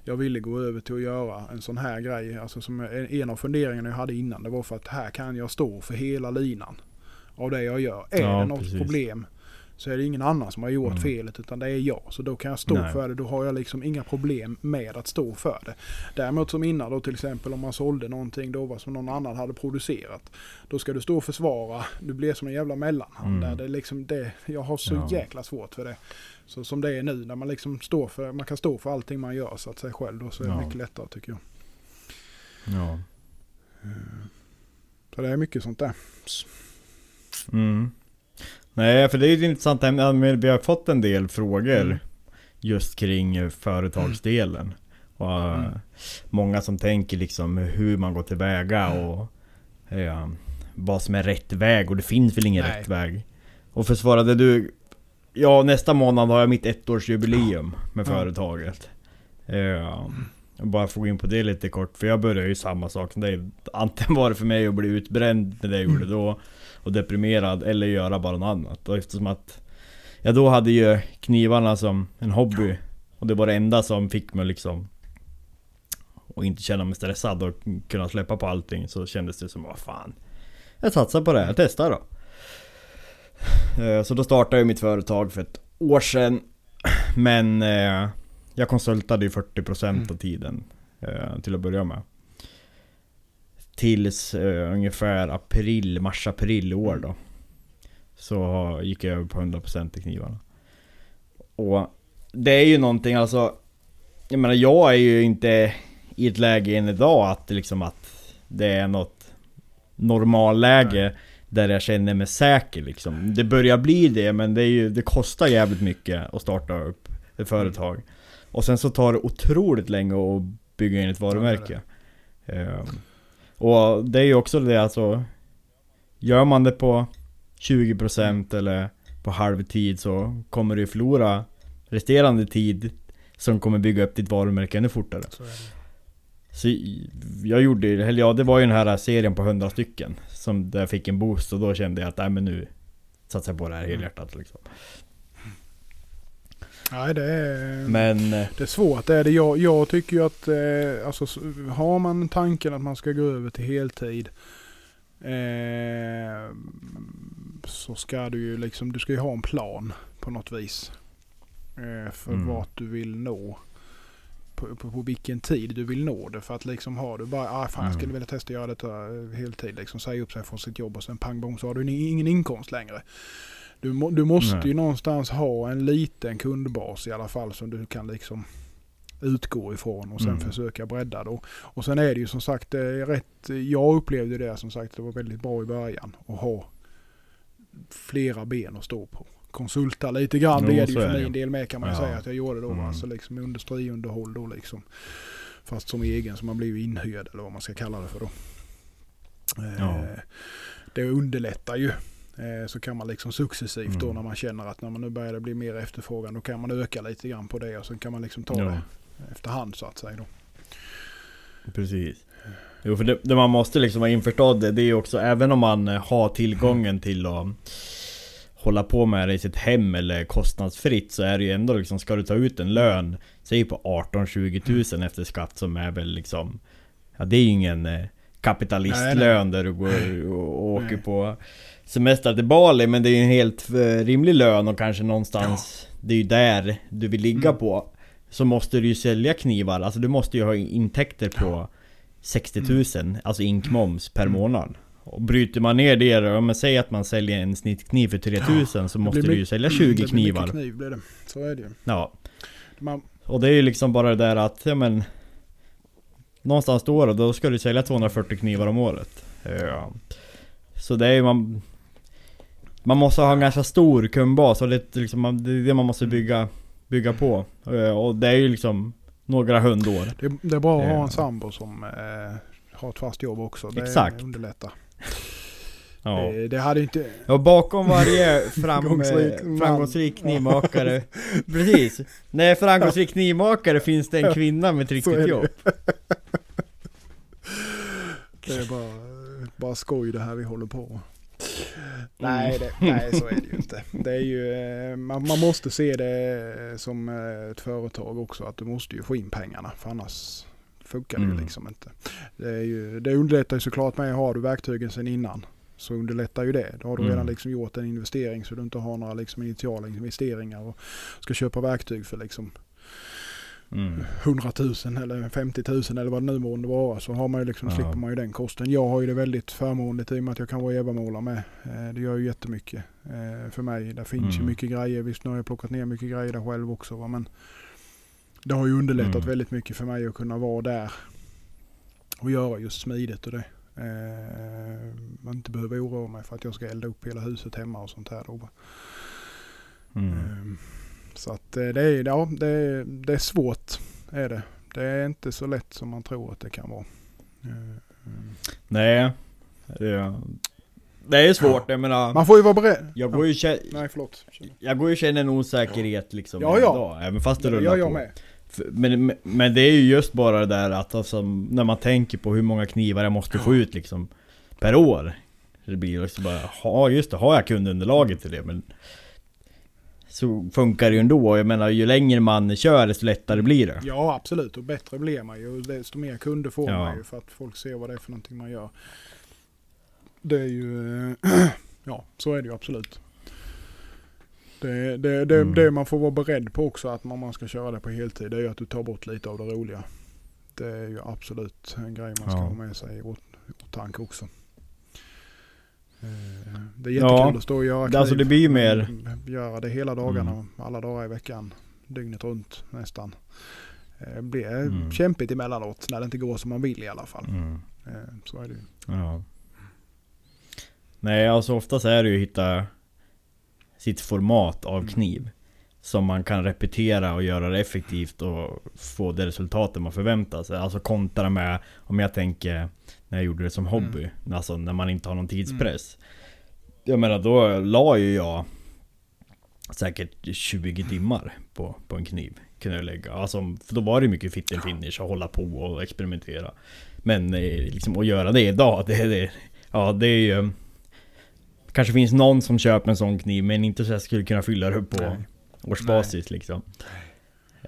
jag ville gå över till att göra en sån här grej. Alltså som en, en av funderingarna jag hade innan. Det var för att här kan jag stå för hela linan av det jag gör. Är Ja, det något precis. problem så är det ingen annan som har gjort Mm. felet utan det är jag. Så då kan jag stå Nej. för det. Då har jag liksom inga problem med att stå för det. Däremot som innan då till exempel om man sålde någonting då var som någon annan hade producerat. Då ska du stå och försvara. Du blir som en jävla mellanhand. Mm. Där det liksom det, jag har så Ja. jäkla svårt för det. Så som det är nu när man liksom står för, man kan stå för allting man gör så att säga själv. Då så är det Ja. mycket lättare tycker jag. Ja. Så det är mycket sånt där. Mm. Nej, för det är ju ett intressant ämne. Ja, Vi har fått en del frågor Mm. just kring eh, företagsdelen. Och, eh, Mm. Många som tänker liksom hur man går tillväga och eh, vad som är rätt väg. Och det finns väl ingen Nej. rätt väg. Och försvarade du... Ja, nästa månad har jag mitt ettårsjubileum med Ja. företaget. Eh, jag bara få gå in på det lite kort, för jag började ju samma sak som dig. Antingen var det för mig att bli utbränd med det jag gjorde då och deprimerad eller göra bara något annat. Och eftersom att jag då hade ju knivarna som en hobby och det var det enda som fick mig liksom och inte känna mig stressad och kunna släppa på allting så kändes det som vad fan Jag satsar på det jag testar då. Eh, Så då startade jag mitt företag för ett år sedan Men eh, jag konsultade ju 40% Mm. av tiden eh, till att börja med. Tills eh, ungefär april, mars-april år då. Så gick jag över på 100% i knivarna. Och det är ju någonting alltså Jag menar jag är ju inte i ett läge än idag att liksom att det är något normalläge där jag känner mig säker liksom. Det börjar bli det men det, ju, det kostar jävligt mycket att starta upp ett företag. Och sen så tar det otroligt länge att bygga in ett varumärke. Ehm, och det är ju också det alltså Gör man det på 20% eller på halvtid så kommer du förlora resterande tid som kommer bygga upp ditt varumärke ännu fortare. Så. Så jag gjorde eller ja det var ju den här serien på 100 stycken Som där jag fick en boost och då kände jag att nej men nu Satsar jag på det här helhjärtat liksom. Nej, det är, Men eh, det är svårt. Det är det. Jag, jag tycker ju att eh, alltså, har man tanken att man ska gå över till heltid eh, så ska du ju liksom, du ska ju ha en plan på något vis. Eh, för Mm. vart du vill nå. På, på, på vilken tid du vill nå det. För att liksom har du bara, ah, fan jag skulle Mm. vilja testa att göra detta eh, heltid. Liksom säga upp sig från sitt jobb och sen pang bom så har du ingen inkomst längre. Du, må, du måste Nej. ju någonstans ha en liten kundbas i alla fall som du kan liksom utgå ifrån och sen Mm. försöka bredda då. Och sen är det ju som sagt är rätt, jag upplevde det som sagt det var väldigt bra i början att ha flera ben att stå på. Konsulta lite grann Jo, blev det ju för min del med kan man Ja. säga att jag gjorde då. Mm. Alltså liksom industriunderhåll då liksom. Fast som egen så man ju inhyrd eller vad man ska kalla det för då. Eh, Ja. Det underlättar ju. Eh, Så kan man liksom successivt då Mm. när man känner att när man nu börjar det bli mer efterfrågan då kan man öka lite grann på det och sen kan man liksom ta Ja. det efterhand så att säga då. Precis. Jo för det, det man måste liksom vara införstådd det, är ju också även om man eh, har tillgången till att hålla på med det i sitt hem eller kostnadsfritt så är det ju ändå liksom, ska du ta ut en lön Säg på 18-20 tusen efter skatt som är väl liksom Ja det är ju ingen eh, kapitalistlön där du går och, och åker Nej. på semester till Bali men det är ju en helt eh, rimlig lön och kanske någonstans Det är ju där du vill ligga Mm. på Så måste du ju sälja knivar, alltså du måste ju ha intäkter på 60 000, Mm. alltså inkmoms per månad och bryter man ner det då, men säg att man säljer en snittkniv för 3000 så Det måste du ju sälja det 20 blir knivar. Mycket kniv blir det. Så är det ju. Ja. Man, Och det är ju liksom bara det där att, ja men Någonstans då, då ska du sälja 240 knivar om året. Ja. Så det är ju man Man måste ha en ganska stor kundbas och det, är liksom, det är det man måste bygga Bygga på. Eh, Och det är ju liksom Några hundår. det, det är bra att ha Ja. en sambo som eh, har ett fast jobb också. Det Exakt. underlättar. Ja. Det, hade inte... Och bakom varje fram, Framgångsrik eh, knivmakare Precis! Nej, framgångsrik knivmakare finns det en kvinna med ett riktigt jobb. Det är bara, bara skoj det här vi håller på. Mm. Nej, det, nej, så är det ju inte. Det är ju, eh, man, man måste se det som eh, ett företag också. Att du måste ju få in pengarna. För annars funkar det Mm. liksom inte. Det, är ju, det underlättar ju såklart med. Har du verktygen sedan innan så underlättar ju det. Då har du Mm. redan liksom gjort en investering så du inte har några liksom initiala investeringar och ska köpa verktyg för liksom Mm. 100 000 eller 50 000 eller vad det nu månde vara så har man ju liksom, Ja. slipper man ju den kosten. Jag har ju det väldigt förmånligt i och med att jag kan vara Eva-målare med. Eh, Det gör ju jättemycket eh, för mig. Det finns ju Mm. mycket grejer. Visst nu har jag plockat ner mycket grejer där själv också va? men det har ju underlättat Mm. väldigt mycket för mig att kunna vara där och göra just smidigt och det. Eh, man inte behöver oroa mig för att jag ska elda upp hela huset hemma och sånt här då. Mm. Så att eh, det är, ja, det, är, det är svårt. Är det. det är inte så lätt som man tror att det kan vara. Ehm, Nej. Det, det är svårt, jag menar. Man får ju vara beredd. Jag går ju kä- Nej förlåt. jag går ju känna en osäkerhet liksom Ja, ja. idag, även fast det rullar gör jag på. med. Men, men det är ju just bara det där att alltså, när man tänker på hur många knivar jag måste få ut liksom Per år Det blir liksom bara, ja just det, har jag kundunderlaget till det men Så funkar det ju ändå, jag menar ju längre man kör desto lättare blir det Ja absolut och bättre blir man ju. Desto mer kunder får Ja. man ju för att folk ser vad det är för någonting man gör. Det är ju, ja så är det ju absolut. Det, det, det, Mm. det man får vara beredd på också att om man ska köra det på heltid det är ju att du tar bort lite av det roliga. Det är ju absolut en grej man ska Ja. ha med sig i åt- åtanke också. Eh, Det är jättekul Ja. att stå och göra Det- alltså, kniv. det blir ju mer- Göra det hela dagarna, Mm. alla dagar i veckan. Dygnet runt nästan. Det blir Mm. kämpigt emellanåt när det inte går som man vill i alla fall. Mm. Eh, Så är det ju. Ja. Nej, alltså oftast är det ju att hitta sitt format av Mm. kniv. Som man kan repetera och göra det effektivt och få det resultatet man förväntar sig. Alltså kontra med, om jag tänker när jag gjorde det som hobby. Alltså när man inte har någon tidspress. Jag menar då la ju jag säkert 20 timmar på, på en kniv. Kunde jag lägga. Alltså, för då var det mycket fit and finish och hålla på och experimentera. Men eh, liksom att göra det idag, det, det, ja det är ju... Kanske finns någon som köper en sån kniv men inte så jag skulle kunna fylla det på Nej. årsbasis liksom.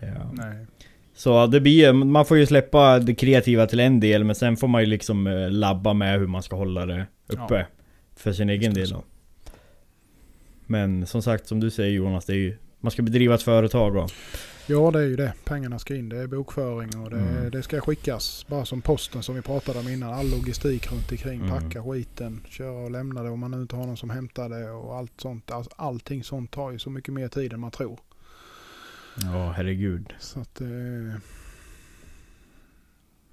Ja. Nej. Så det blir man får ju släppa det kreativa till en del men sen får man ju liksom eh, labba med hur man ska hålla det uppe. Ja. För sin egen del då. Men som sagt, som du säger Jonas, det är ju... Man ska bedriva ett företag då. Ja det är ju det. Pengarna ska in. Det är bokföring och det, Mm. det ska skickas. Bara som posten som vi pratade om innan. All logistik runt omkring. Mm. Packa skiten, köra och lämna det om man nu inte har någon som hämtar det och allt sånt. Alltså, allting sånt tar ju så mycket mer tid än man tror. Ja, herregud. Så att eh,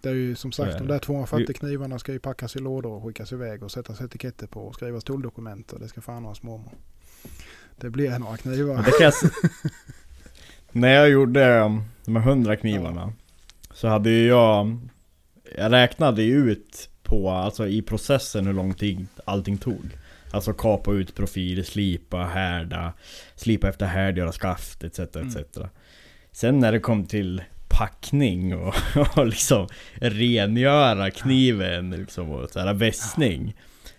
Det är ju som sagt de där 240 knivarna ska ju packas i lådor och skickas iväg och sättas etiketter på och skrivas tulldokument och det ska fan vara mormor. Det blir några knivar. Det kan När jag gjorde um, de här 100 knivarna Så hade ju jag Jag räknade ju ut på, alltså i processen hur lång tid allting tog Alltså kapa ut profil, slipa, härda Slipa efter härd, göra skaft etc etc. Sen när det kom till packning och, och liksom rengöra kniven liksom och så här vässning.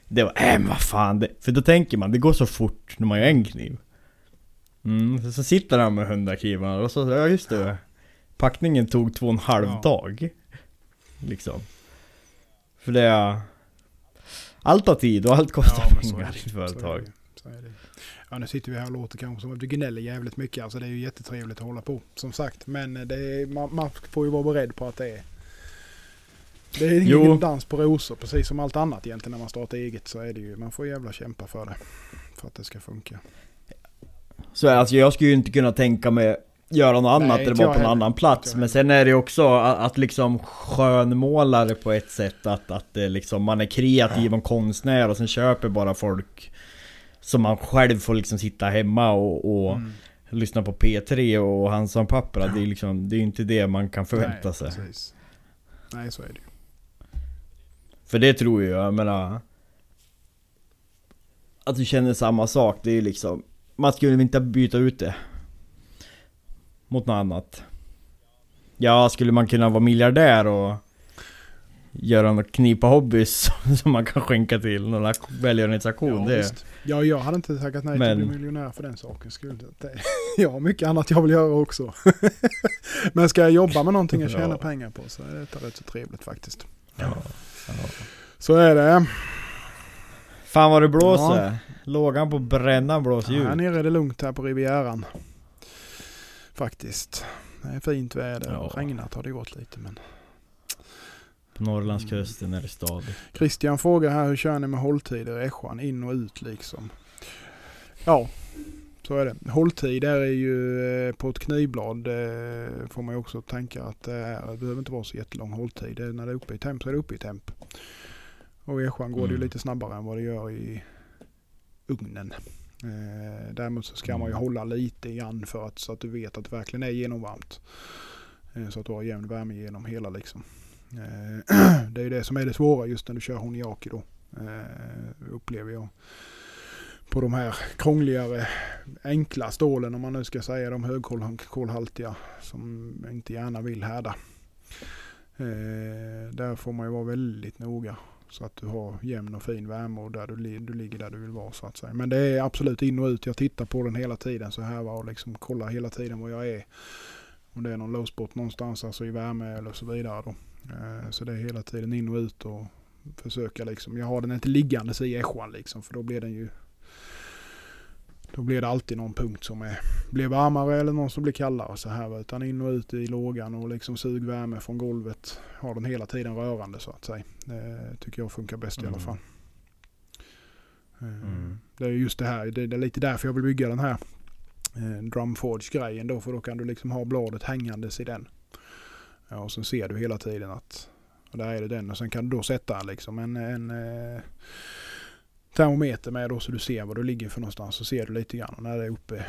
Det var, äh men vad fan det, För då tänker man, det går så fort när man gör en kniv. Mm, så, så sitter han med 100 knivar och så, ja just det. Packningen tog två och en halv Ja. dag Liksom. För det är Allt tar tid och allt kostar Ja, pengar i företag. Ja, nu sitter vi här och låter kanske som att vi gnäller jävligt mycket. Alltså det är ju jättetrevligt att hålla på, som sagt. Men eh, är, man, man får ju vara beredd på att det är... Det är ingen Jo. dans på rosor, precis som allt annat egentligen när man startar eget så är det ju, man får jävla kämpa för det. För att det ska funka. Så alltså jag skulle ju inte kunna tänka mig Göra något annat Nej, eller vara på en heller. annan plats Men sen är det också att, att liksom skönmåla det på ett sätt att, att det liksom, man är kreativ och konstnär och sen köper bara folk Som man själv får liksom sitta hemma och, och Mm. lyssna på P3 och Hansson Pappra Det är liksom, det är ju inte det man kan förvänta Nej, sig Precis. Nej, så är det ju. För det tror jag, jag menar Att du känner samma sak, det är liksom Man skulle inte byta ut det Mot något annat Ja, skulle man kunna vara miljardär och Göra något knipa hobbys som man kan skänka till någon ak- välgörenhetsaktion Ja, det visst. ja, jag hade inte tackat nej Men- till att bli miljonär för den saken skull. Det, jag har mycket annat jag vill göra också. Men ska jag jobba med någonting jag tjänar Ja. pengar på så är detta rätt så trevligt faktiskt. ja. Så är det. Fan vad det blåser! Lågan på brännan blåser Ja, här ju nere är det lugnt här på Rivieran. Faktiskt. Det är fint väder Ja. regnat har det gått lite men. På Norrlandskusten är det stadigt Christian frågar här hur kör ni med hålltider i Ässjan? In och ut liksom. Ja, så är det. Hålltid där är ju eh, på ett knivblad eh, får man ju också tänka att det, är, det behöver inte vara så jättelång hålltid. När det är uppe i temp så är det uppe i temp. Och i Ässjan går det ju Mm. lite snabbare än vad det gör i ugnen. Eh, däremot så ska man ju Mm. hålla lite grann för att, så att du vet att det verkligen är genomvarmt. Eh, så att du har jämn värme genom hela liksom. Eh, det är ju det som är det svåra just när du kör Honiaki då. Eh, upplever jag. På de här krångligare, enkla stålen om man nu ska säga de högkolhaltiga som inte gärna vill härda. Eh, där får man ju vara väldigt noga. Så att du har jämn och fin värme och där du, du ligger där du vill vara så att säga. Men det är absolut in och ut. Jag tittar på den hela tiden så här var och liksom kollar hela tiden var jag är. Om det är någon low spot någonstans alltså i värme eller så vidare då. Eh, så det är hela tiden in och ut och försöka liksom. Jag har den inte liggandes i ässjan liksom för då blir den ju då blir det alltid någon punkt som är, blir varmare eller någon som blir kallare så här. Utan in och ut i lågan och liksom sug värme från golvet. Har den hela tiden rörande så att säga. Det tycker jag funkar bäst i alla Mm. fall. Eh, Mm. Det är just det här, det det är lite därför jag vill bygga den här eh, Drumforge-grejen då. För då kan du liksom ha bladet hängandes i den. Ja, och sen ser du hela tiden att och där är det den och sen kan du då sätta liksom en, en eh, termometer med då så du ser var du ligger för någonstans så ser du lite grann och när det är uppe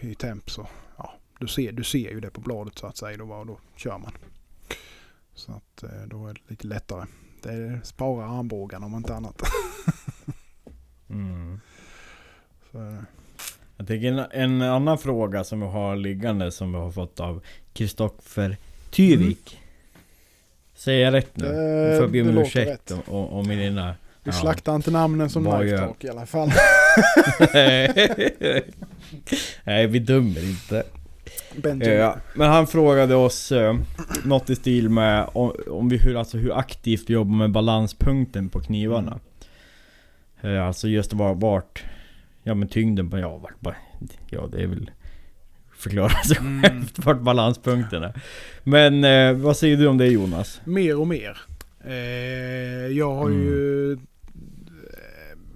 i temp så ja, du ser, du ser ju det på bladet så att säga då, då kör man. Så att eh, då är det lite lättare. Det sparar armbågarna om inte annat. Mm. Så. Jag tänker en, en annan fråga som vi har liggande som vi har fått av Kristoffer Tyvik. Säger jag rätt nu? Nu får jag be om ursäkt om mina... vi Ja. slaktar inte namnen som Vad talk i alla fall. Nej vi dömer inte. Benjamin. Ja, men han frågade oss eh, något i stil med om, om vi hur, alltså, hur aktivt vi jobbar med balanspunkten på knivarna. Eh, alltså just var, vart, ja men tyngden på, ja vart, ja det är väl förklara sig Mm. självt vart balanspunkten är. Men eh, vad säger du om det Jonas? Mer och mer. Eh, jag har Mm. ju eh,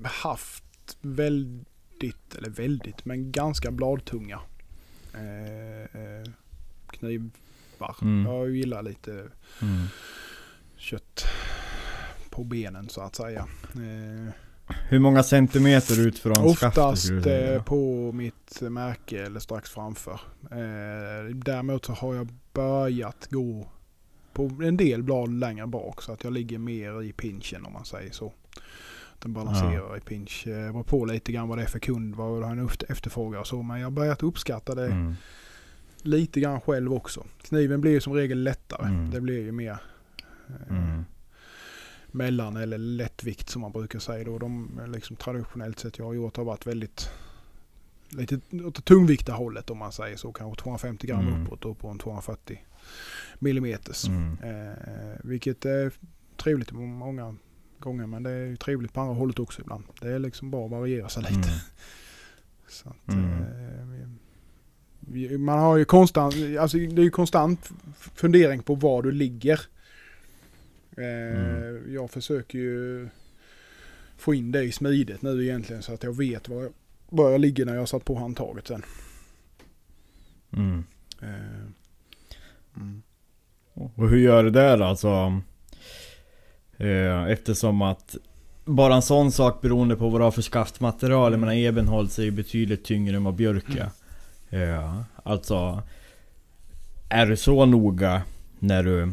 haft väldigt, eller väldigt, men ganska bladtunga eh, eh, knivar. Mm. Jag gillar lite Mm. kött på benen så att säga. Eh, Hur många centimeter ut från skaftet oftast eh, på mitt märke eller strax framför. Eh, däremot så har jag börjat gå på en del blad längre bak så att jag ligger mer i pinchen om man säger så. Den balanserar i pinch. Eh, beror på lite grann vad det är för kund, vad han efter- efterfrågar och så. Men jag har börjat uppskatta det Mm. lite grann själv också. Kniven blir ju som regel lättare. Mm. Det blir ju mer eh, Mm. mellan eller lättvikt som man brukar säga då. De liksom traditionellt sett jag har gjort har varit väldigt lite åt tungviktarhållet om man säger så. Kanske 250 gram Mm. uppåt och på en 240 millimeters. Mm. Eh, vilket är trevligt många gånger men det är ju trevligt på andra hållet också ibland. Det är liksom bara att variera sig lite. Mm. Så att, Mm. eh, man har ju konstant, alltså det är ju konstant fundering på var du ligger. Eh, Mm. Jag försöker ju få in det i smidet nu egentligen så att jag vet var jag, var jag ligger när jag satt på handtaget sen. Mm. Eh, mm. Och hur gör du det då? Alltså, eftersom att bara en sån sak beroende på vad du har för skaftmaterial. Jag menar ebenholts är ju betydligt tyngre än vad björk är. Eh, alltså, är du så noga när du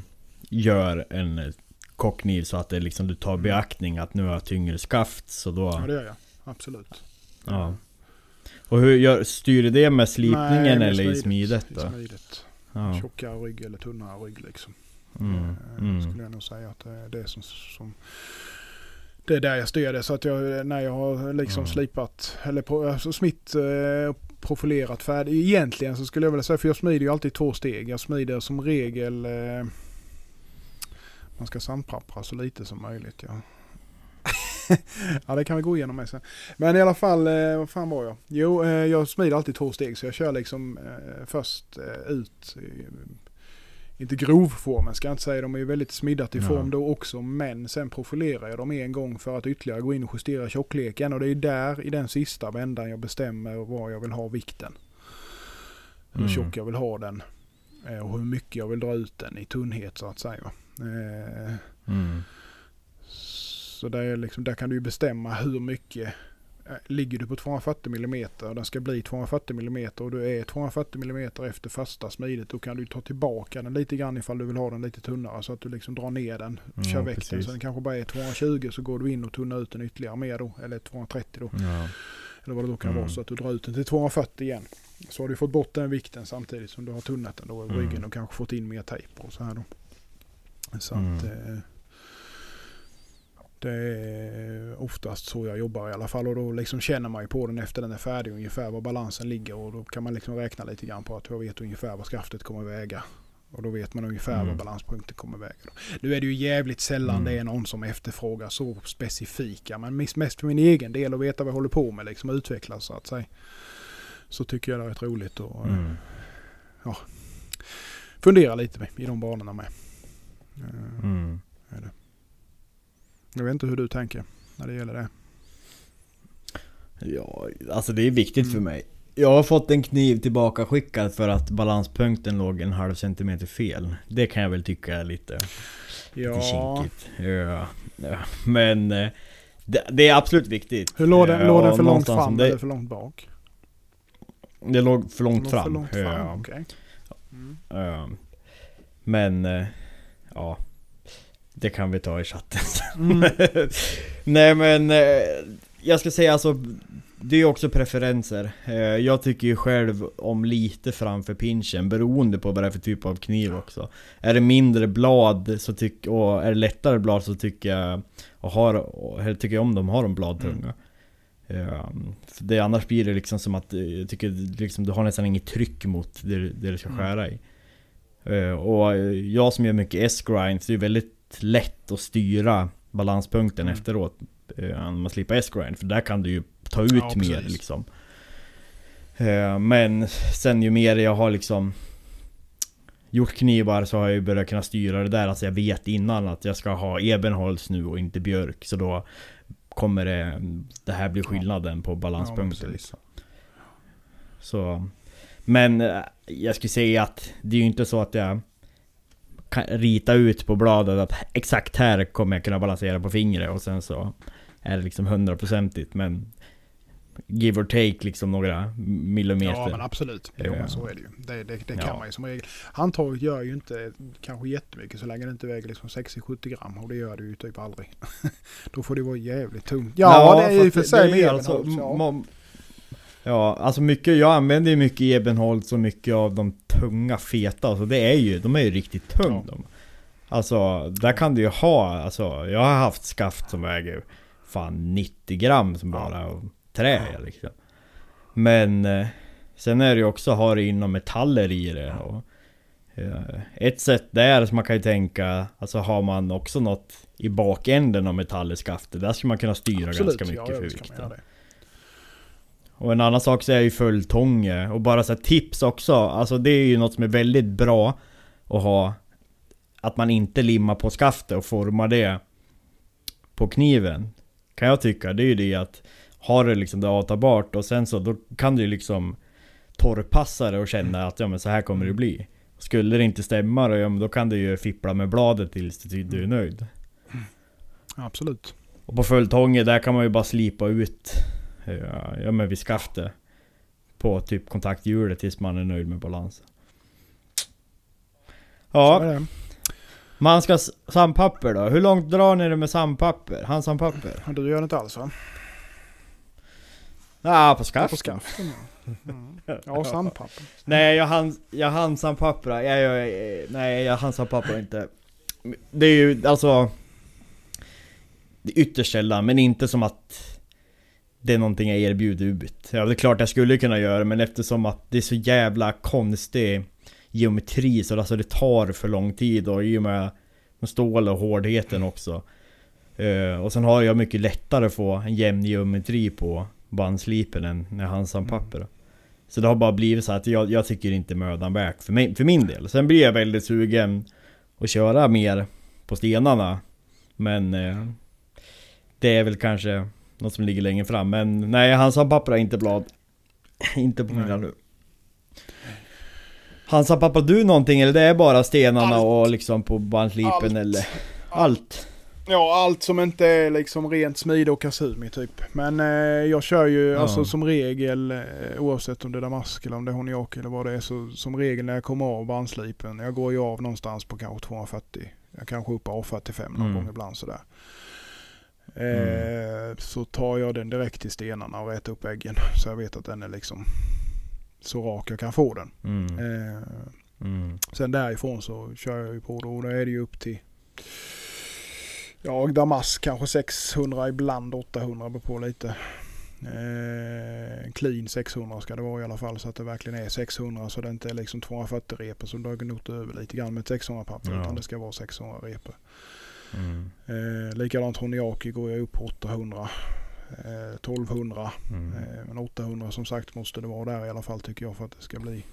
gör en kockkniv så att det liksom, du tar beaktning att nu har jag tyngre skaft så då... Ja det gör jag, absolut. Ja. Och hur gör, styr du det med slipningen Nej, med eller i smidet I smidet. Ja. Tjockare rygg eller tunnare rygg liksom. Mm. Eh, Mm. Skulle jag nog säga att det är det som, som det är där jag styr det. Så att jag, när jag har liksom Mm. slipat, eller pro, alltså smitt eh, profilerat färdigt. Egentligen så skulle jag vilja säga, för jag smider ju alltid två steg. Jag smider som regel, eh, man ska sandpappra så lite som möjligt. Ja. ja det kan vi gå igenom med sen. Men i alla fall, eh, vad fan var jag? Jo, eh, jag smider alltid två steg så jag kör liksom eh, först eh, ut inte grovformen ska jag inte säga, de är ju väldigt smiddat i Ja. form då också. Men sen profilerar jag dem en gång för att ytterligare gå in och justera tjockleken. Och det är där i den sista vändan jag bestämmer var jag vill ha vikten. Hur Mm. tjock jag vill ha den. eh, Och hur mycket jag vill dra ut den i tunnhet så att säga. Eh, Mm. Så där, är liksom, där kan du ju bestämma hur mycket Ligger du på 240 mm och den ska bli 240 mm och du är 240 mm efter första smidet då kan du ta tillbaka den lite grann ifall du vill ha den lite tunnare så att du liksom drar ner den, Ja, kör väck den så den kanske bara är 220 så går du in och tunnar ut den ytterligare mer då eller 230 då Ja. eller vad det då kan Mm. vara så att du drar ut den till 240 igen. Så har du fått bort den vikten samtidigt som du har tunnat den då i Mm. ryggen och kanske fått in mer tejp och så här då. Så Mm. att eh, det är oftast så jag jobbar i alla fall och då liksom känner man ju på den efter den är färdig ungefär var balansen ligger och då kan man liksom räkna lite grann på att jag vet ungefär vad skaftet kommer väga. Och då vet man ungefär Mm. vad balanspunkten kommer väga. Nu är det ju jävligt sällan Mm. det är någon som efterfrågar så specifika. Men mest- för min egen del och veta vad jag håller på med liksom utvecklas så att säga. Så tycker jag det är rätt roligt att eh, Mm. fundera lite i de banorna med. Eh, Mm. Jag vet inte hur du tänker när det gäller det. Ja, alltså det är viktigt Mm. för mig. Jag har fått en kniv tillbaka skickad för att balanspunkten låg en halv centimeter fel. Det kan jag väl tycka är lite, lite Ja. kinkigt. Ja, ja. Men eh, det, det är absolut viktigt. Hur låg den, låg den för långt fram det, eller för långt bak? det låg för långt Låg fram. För långt fram, Ja. okej. Mm. Men, eh, ja. Det kan vi ta i chatten. Mm. Nej men, eh, jag ska säga alltså Det är också preferenser. Eh, Jag tycker ju själv om lite framför pinchen beroende på vad det är för typ av kniv också. Är det mindre blad så tyck, och är det lättare blad så tycker jag och har, och, tycker jag om de har de bladtunga. Eh, för det, annars blir det liksom som att eh, jag tycker liksom, du har nästan inget tryck mot det, det du ska Mm. skära i. Eh, Och jag som gör mycket S-grind, så är det väldigt lätt att styra balanspunkten Mm. efteråt. eh, När man slipper S-grind, för där kan du ju ta ut Ja, mer liksom. Eh, Men sen ju mer jag har liksom gjort knivar så har jag ju börjat kunna styra det där. Alltså jag vet innan att jag ska ha Ebenholz nu och inte björk. Så då kommer det, det här bli skillnaden på Ja, balanspunkten. precis. liksom. Så, men eh, jag skulle säga att det är ju inte så att jag rita ut på bladet att exakt här kommer jag kunna balansera på fingret och sen så är det liksom hundraprocentigt men Give or take liksom några millimeter. Ja men absolut. Jo, Ja. men så är det ju. Det, det, det kan Ja. man ju som regel. Handtaget gör ju inte kanske jättemycket så länge det inte väger liksom 60-70 gram. Och det gör det ju typ aldrig. Då får det vara jävligt tungt. Ja, det är ju för sig med alltså, ja. Ja, alltså mycket, jag använder ju mycket Ebenholz och mycket av de tunga feta, alltså det är ju, de är ju riktigt tunga Ja. de. Alltså, där kan du ju ha, alltså jag har haft skaft som väger fan 90 gram som Ja. bara och trä liksom. Men eh, sen är det ju också, har det inom metaller i det och eh, Ett sätt där som man kan ju tänka, alltså har man också något i bakänden av metall i skaftet, där ska man kunna styra ganska mycket ja, för ja, vikten. Och en annan sak så är ju fulltånge och bara så tips också. Alltså det är ju något som är väldigt bra att ha. Att man inte limmar på skaftet och formar det på kniven. Kan jag tycka. Det är ju det att har det liksom det avtagbart och sen så då kan du ju liksom torrpassa det och känna att ja men så här kommer det bli. Skulle det inte stämma då, ja, men då kan du ju fippla med bladet tills du du är nöjd. Absolut. Och på fulltånge där kan man ju bara slipa ut Ja, men vid skaftet På typ kontakthjulet tills man är nöjd med balansen Ja, man ska sandpapper då. Hur långt drar ni det med sandpapper? Handsandpapper? Ja, Du gör det inte alls va? Ja, på Ja, skaft. på skaften ja. Mm. Ja, sandpapper. Nej, jag, hand, jag handsandpapprar. Jag, jag, jag, nej, jag handsandpapprar inte. Det är ju alltså... Det är ytterst sällan, men inte som att det är någonting jag erbjuder ut. Ja, det är klart jag skulle kunna göra men eftersom att det är så jävla konstig geometri så alltså det tar för lång tid och i och med stål och hårdheten också. Eh, och sen har jag mycket lättare att få en jämn geometri på bandslipen än när handsandpapper. Så det har bara blivit så att jag, jag tycker inte mödan värt för, mig, för min del. Sen blir jag väldigt sugen att köra mer på stenarna. Men eh, det är väl kanske något som ligger längre fram. Men nej, handsandpapper är inte blad. inte på mina nu. Handsandpapprar du någonting eller det är bara stenarna Allt. och liksom på bandslipen Allt. eller? Allt? Ja, allt som inte är liksom rent smide och kasumi typ. Men eh, jag kör ju Ja. alltså som regel, eh, oavsett om det är damask eller om det är honiak eller vad det är, så som regel när jag kommer av bandslipen, jag går ju av någonstans på kanske 240. Jag kanske uppe av 45 någon Mm. gång ibland sådär. Eh, Så tar jag den direkt till stenarna och rätar upp äggen. Så jag vet att den är liksom så rak jag kan få den. Mm. Eh, Mm. Sen därifrån så kör jag ju på då och då är det ju upp till Ja, damask kanske 600 ibland 800 beror på lite. Eh, clean 600 ska det vara i alla fall så att det verkligen är 600 så det inte är liksom 240 repor som du har gnott över lite grann med 600 papper Ja. utan det ska vara 600 repor. Mm. Eh, likadant honiaki går jag upp på 800. Eh, 1200. Mm. Eh, men 800 som sagt måste det vara där i alla fall tycker jag för att det ska bli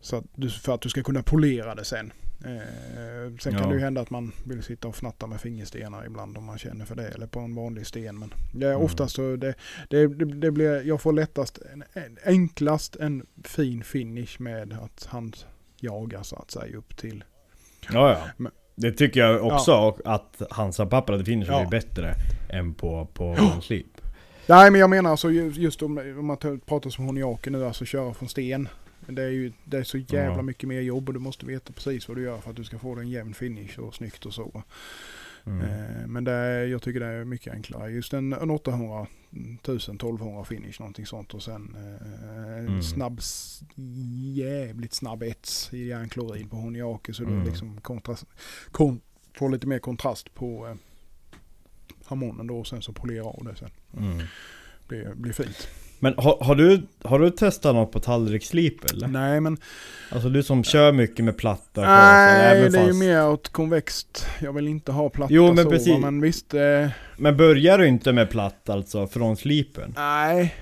så att du, för att du ska kunna polera det sen. Eh, sen Ja. kan det ju hända att man vill sitta och fnatta med fingerstenar ibland om man känner för det. Eller på en vanlig sten. Men det är Mm. oftast så det, det, det, det blir, jag får lättast, en, en, enklast en fin finish med att han jagar så att säga upp till. Ja, ja. Men- Det tycker jag också och att Hansa Pappa det finns Ja. är bättre än på, på One Sleep. Nej men jag menar alltså ju- just om, om man tar- pratar som Honiaki nu, alltså köra från sten. Det är ju det är så jävla Ja. mycket mer jobb och du måste veta precis vad du gör för att du ska få en jämn finish och snyggt och så. Mm. Eh, Men det är, jag tycker det är mycket enklare. Just en, en 800, 1000, 1200 finish någonting sånt och sen eh, en Mm. snabb, jävligt snabb ets i järnklorid på Honiaki så Mm. du liksom kontrast, kon, får lite mer kontrast på eh, harmonen då och sen så polera av det sen. Mm. Blir, blir fint. Men har, har, du, har du testat något på tallriksslip eller? Nej men Alltså du som kör mycket med platta nej, det är ju fast- mer åt konvext. Jag vill inte ha platta Jo, men så, precis. men visst. Eh, Men börjar du inte med platt alltså från slipen? nej.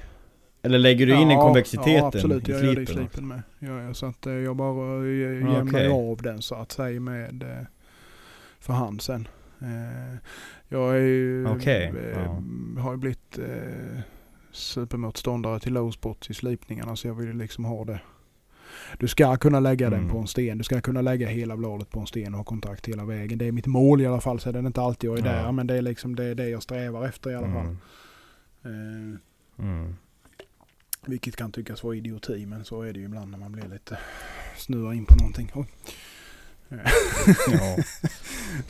Eller lägger du in en konvexiteten Ja absolut, i jag gör det i slipen? med. Ja, ja, så att eh, jag bara eh, Ja, jämnar okej. av den så att säga med eh, för hand sen. Jag är ju, eh, ja. har ju blivit supermotståndare till low spots i slipningarna så jag vill ju liksom ha det. Du ska kunna lägga den Mm. på en sten. Du ska kunna lägga hela bladet på en sten och ha kontakt hela vägen. Det är mitt mål i alla fall. Så är det inte alltid jag är där. Men det är liksom det, är det jag strävar efter i alla fall. Mm. Eh, Mm. vilket kan tyckas vara idioti men så är det ju ibland när man blir lite snurrar in på någonting. Oj. Ja.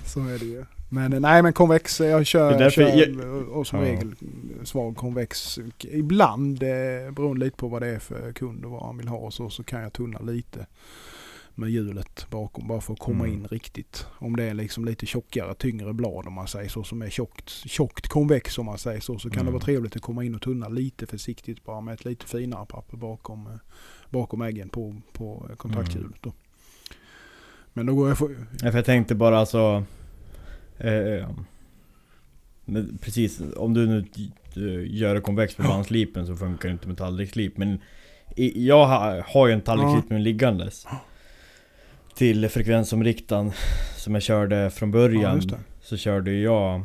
så är det ju. Men eh, nej men konvex, eh, jag kör, därför kör jag- och som Ja. regel eh, svag konvex. Ibland eh, beroende lite på vad det är för kund och vad han vill ha och så, så kan jag tunna lite med hjulet bakom bara för att komma Mm. in riktigt. Om det är liksom lite tjockare, tyngre blad om man säger så som är tjockt, tjockt konvex om man säger så så kan Mm. det vara trevligt att komma in och tunna lite försiktigt bara med ett lite finare papper bakom, eh, bakom äggen på, på eh, kontakthjulet då. Men då går jag för, Ja, för jag tänkte bara alltså... Eh, men precis, om du nu eh, gör konvex på Ja. bandslipen så funkar det inte med tallriksslip. Men jag har, ju en tallriksslip med liggandes. Till frekvensomriktaren som jag körde från Ja, början. det. så körde jag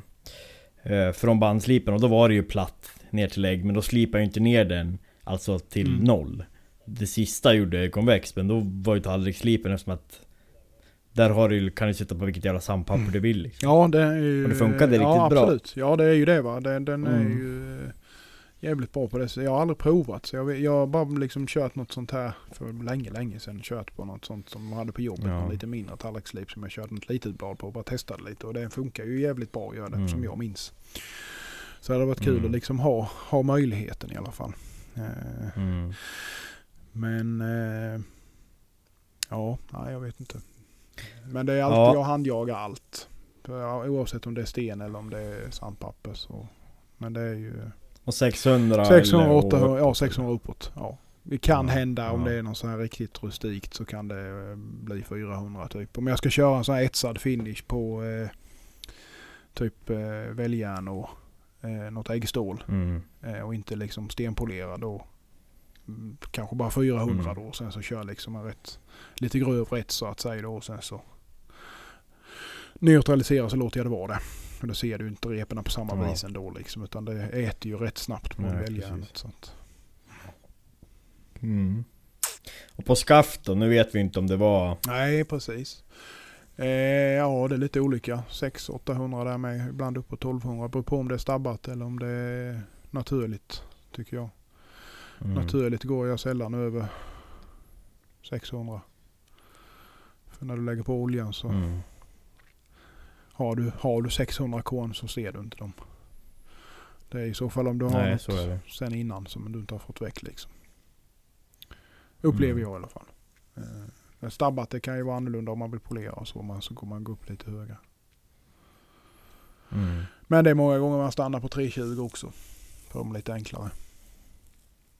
eh, från bandslipen och då var det ju platt ner till lägg. Men då slipade jag inte ner den alltså till Mm. noll. Det sista gjorde jag konvex men då var ju tallriksslipen eftersom att där har du, kan du sitta på vilket jävla sandpapper Mm. du vill liksom. Ja det är ju... Och det funkade ja, riktigt bra. absolut. Ja det är ju det va. Den, den är Mm. ju eh, jävligt bra på det. Så jag har aldrig provat. Så jag, jag har bara liksom kört något sånt här för länge, länge sedan. Kört på något sånt som man hade på jobbet. Ja. Lite mindre tallriksslip som jag körde något litet blad på. och Bara testade lite. Och det funkar ju jävligt bra att göra det Mm. som jag minns. Så det hade varit kul Mm. att liksom ha, ha möjligheten i alla fall. Eh, Mm. men eh, ja, nej jag vet inte. Men det är alltid, Ja. jag handjagar allt. Oavsett om det är sten eller om det är sandpapper. Så. Men det är ju Och 600 600, eller 800, ja uppåt, 600 uppåt. Ja. Det kan Ja, hända om ja. det är något så här riktigt rustikt så kan det eh, bli 400 typ. Om jag ska köra en sån här etsad finish på eh, typ eh, väljärn och eh, något äggstål Mm. eh, och inte liksom stenpolerad då. Kanske bara 400 Mm. då. Sen så kör liksom en rätt, lite grövre rätt så att säga då. Och sen så neutraliserar så låter jag det vara det. För då ser du inte reporna på samma Ja. vis ändå liksom. Utan det äter ju rätt snabbt på Nej, väljärnet. Mm. Och på skaft då, nu vet vi inte om det var... nej, precis. Eh, ja, det är lite olika. 600-800 där med. Ibland upp på 1200. Beror på om det är stabbat eller om det är naturligt. Tycker jag. Mm. Naturligt går jag sällan över 600. För när du lägger på oljan så Mm. har, du, har du 600 korn så ser du inte dem. Det är i så fall om du har Nej, något sen innan som du inte har fått väck liksom. Upplever Mm. jag i alla fall. Eh, Men stabbat det kan ju vara annorlunda om man vill polera och så. Men så går man gå upp lite högre. Mm. Men det är många gånger man stannar på 320 också. För de lite enklare.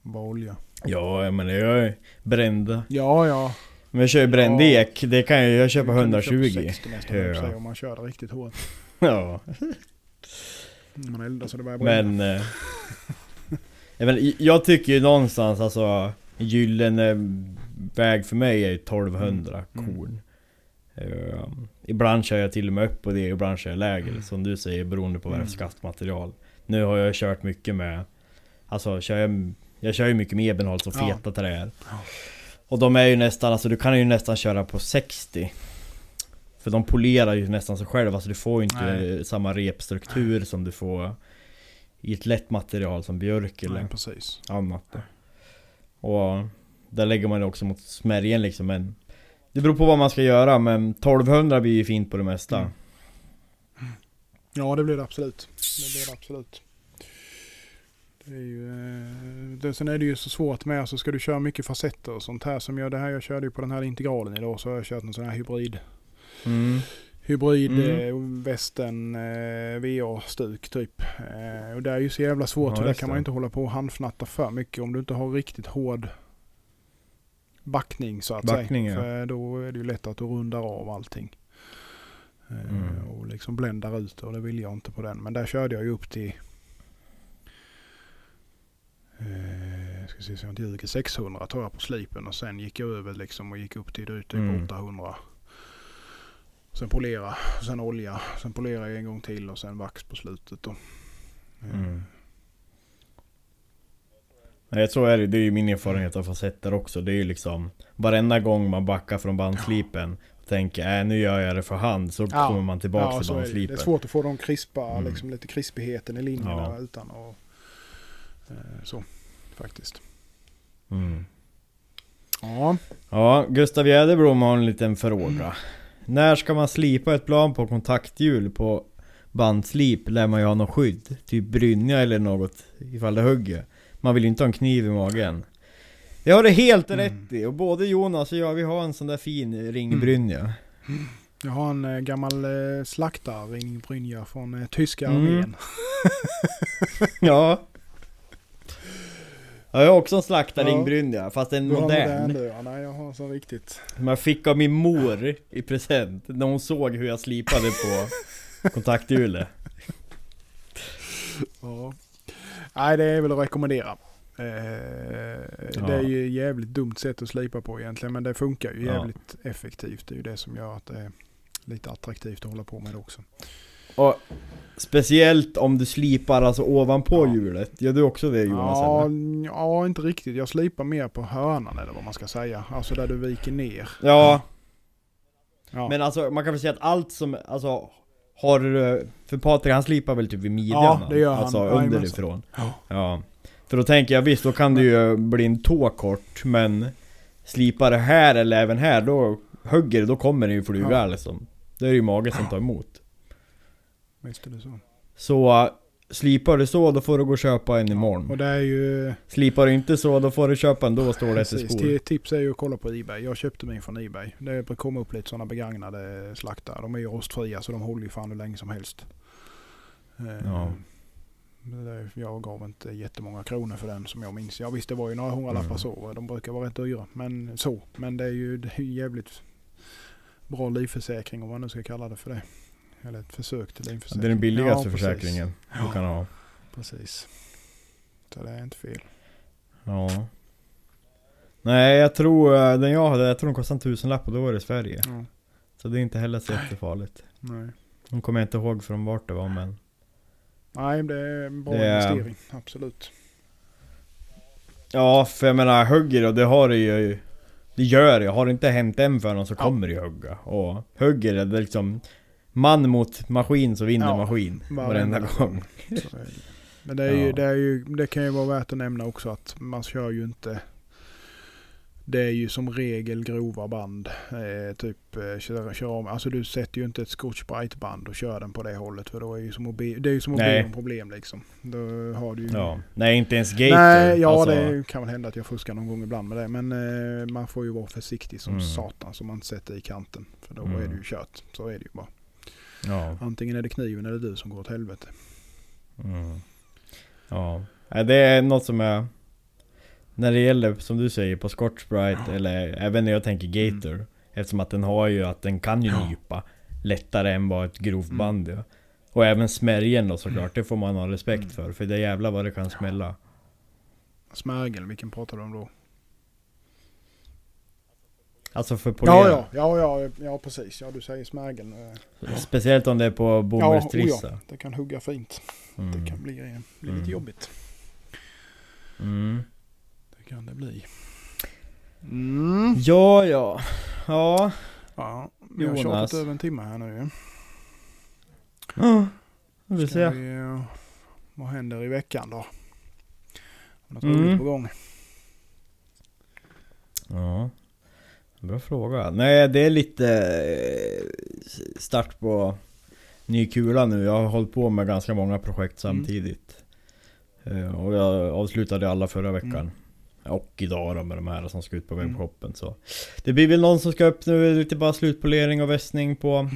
Bara olja. Ja, jag menar jag är bränd. Ja, ja. Men jag kör ju bränd Ja. ek, det kan jag, jag kör på Du kan ju köra 120. 60 nästan, Ja. om man kör riktigt hårt. Ja, Man eldar så det börjar bränna. men... eh, jag, menar, jag tycker ju någonstans alltså... Gyllene väg för mig är ju 1200 Mm. korn. Eh, ibland kör jag till och med upp på det, ibland kör jag lägre. Som du säger, beroende på vad det är för Mm. skaftmaterial. Nu har jag kört mycket med... Alltså kör jag, jag kör ju mycket med ebenholts och feta. Ja. Och de är ju nästan, alltså du kan ju nästan köra på 60. För de polerar ju nästan sig själva, alltså du får ju inte Nej. samma repstruktur som du får i ett lätt material som björk eller Nej, precis. annat. Och där lägger man det också mot smärgen liksom men Det beror på vad man ska göra men 1200 blir ju fint på det mesta. Mm. Ja, det blir det absolut. Det blir det absolut. Det är ju, eh, det, sen är det ju så svårt med, så ska du köra mycket facetter och sånt här som jag, det här jag körde ju på den här integralen idag så har jag kört en sån här hybrid. Mm. Hybrid Mm. eh, västen eh, VA-stuk typ. Eh, och det är ju så jävla svårt Ja, så där kan det. man inte hålla på och handfnatta för mycket om du inte har riktigt hård backning så att Backning, säga. ja. För då är det ju lätt att du rundar av allting. Eh, Mm. Och liksom bländar ut och det vill jag inte på den. Men där körde jag ju upp till eh, jag ska se så jag inte ljuger, 600 tar jag på slipen och sen gick jag över liksom och gick upp till typ Mm. 800. Sen polera, sen olja, sen polera en gång till och sen vax på slutet då. Eh, Mm. Nej så är det, det är ju min erfarenhet av facetter också. Det är ju liksom Varenda gång man backar från bandslipen och tänker äh, nu gör jag det för hand så Ja. kommer man tillbaka Ja, till är det. det bandslipen. är svårt att få de krispa, Mm. liksom lite krispigheten i linjerna Ja. utan att så faktiskt. Mm. Ja, Ja, Gustav Jäderblom har en liten fråga. När ska man slipa ett plan på kontakthjul på bandslip lär man ju ha något skydd. Typ brynja eller något ifall det hugger. Man vill ju inte ha en kniv i magen. Jag har det helt Mm. rätt i och både Jonas och jag vi har en sån där fin ringbrynja. jag har en eh, gammal eh, slaktarring Brynja från eh, tyska Mm. armén. Ja. Ja, jag har också en Ja. slaktarringbrynja fast en modern. modern du, ja. Nej, jag har så riktigt. Som jag fick av min mor i present när hon såg hur jag slipade på kontakthjulet. Ja. Nej, det är väl att rekommendera. Eh, Det är ju ett jävligt dumt sätt att slipa på egentligen, men det funkar ju Ja. jävligt effektivt. Det är ju det som gör att det är lite attraktivt att hålla på med det också. Och speciellt om du slipar alltså ovanpå Ja. hjulet. Gör du också det Jonas? Ja, eller? ja, inte riktigt. Jag slipar mer på hörnan eller vad man ska säga. Alltså där du viker ner. Ja, Ja, men alltså man kan väl säga att allt som, alltså har du, för Patrik han slipar väl typ vid midjan? Ja, det gör han. Alltså underifrån. Ja. Ja. För då tänker jag visst, då kan det ju bli en tå kort, men slipar det här eller även här, då hugger det, då kommer det ju flyga Ja. liksom. Det är ju magen som tar emot. Visst är det så. Så slipar du så, då får du gå och köpa en imorgon. Och det är ju... Slipar du inte så, då får du köpa en då står det efter Precis, skor. tips är ju att kolla på Ebay. Jag köpte min från Ebay. Det kommer upp lite sådana begagnade slaktar. De är ju rostfria så de håller ju fan hur länge som helst. Eh, Ja. Jag gav inte jättemånga kronor för den som jag minns. Ja visst det var ju några hundralappar Mm. så. De brukar vara rätt dyra. Men så. Men det är ju, det är ju jävligt bra livförsäkring om man nu ska kalla det för det. Eller ett försök till livförsäkring. Det är den billigaste Ja, försäkringen du kan ha. Precis. Så det är inte fel. Ja. Nej, jag tror äh, den jag hade, jag tror den kostade en tusenlapp och då var det i Sverige. Ja. Så det är inte heller så jättefarligt. Nej. Nu kommer jag inte ihåg från vart det var men... Nej, det är en bra Det är- investering. Absolut. Ja, för jag menar hugger och det har det ju... Det gör det, har det inte hänt än för någon så Ja. kommer det ju hugga. Och hugger det, liksom... Man mot maskin så vinner Ja, maskin. varenda Varenda gång. Men det, är ju, det, är ju, det kan ju vara värt att nämna också att man kör ju inte det är ju som regel grova band. Eh, typ eh, kör, kör om. Alltså du sätter ju inte ett Scotch Brite band och kör den på det hållet. För då är ju som att be, det är ju som att be om problem liksom. Då har du ju... Ja. Nej, inte ens gator. Nej, ja alltså, det kan väl hända att jag fuskar någon gång ibland med det. Men eh, man får ju vara försiktig som Mm. satan så man inte sätter i kanten. För då Mm. är det ju kört. Så är det ju bara. Ja. Antingen är det kniven eller du som går åt helvete. Mm. Ja. Det är något som jag... När det gäller, som du säger, på Scotch Brite eller även när jag tänker Gator. Eftersom att den har ju att den kan ju Ja. nypa lättare än vad ett grovt Mm. gör. Och även smärgen då såklart, det får man ha respekt för. För det är jävla vad det kan smälla. Smärgel, vilken pratar du om då? Alltså för polera. Ja, ja, ja, ja, ja, precis. Ja, du säger smägeln. eh, Speciellt om det är på Ja, bomullstrissa. oh ja, det kan hugga fint. Mm. Det kan bli, eh, bli Mm. lite jobbigt. Mm. Det kan det bli. Mm. Ja, ja. Ja. Ja, vi har tjatat över en timme här nu. Ja, vi Ska ser. vi, eh, vad händer i veckan då? Något Mm. roligt på gång? Ja. Bra fråga. Nej, det är lite eh, start på ny kula nu. Jag har hållit på med ganska många projekt Mm. samtidigt. Eh, Och jag avslutade alla förra veckan. Mm. Och idag då med de här som ska ut på Mm. webbshoppen. Så det blir väl någon som ska upp nu, lite bara slutpolering och vässning på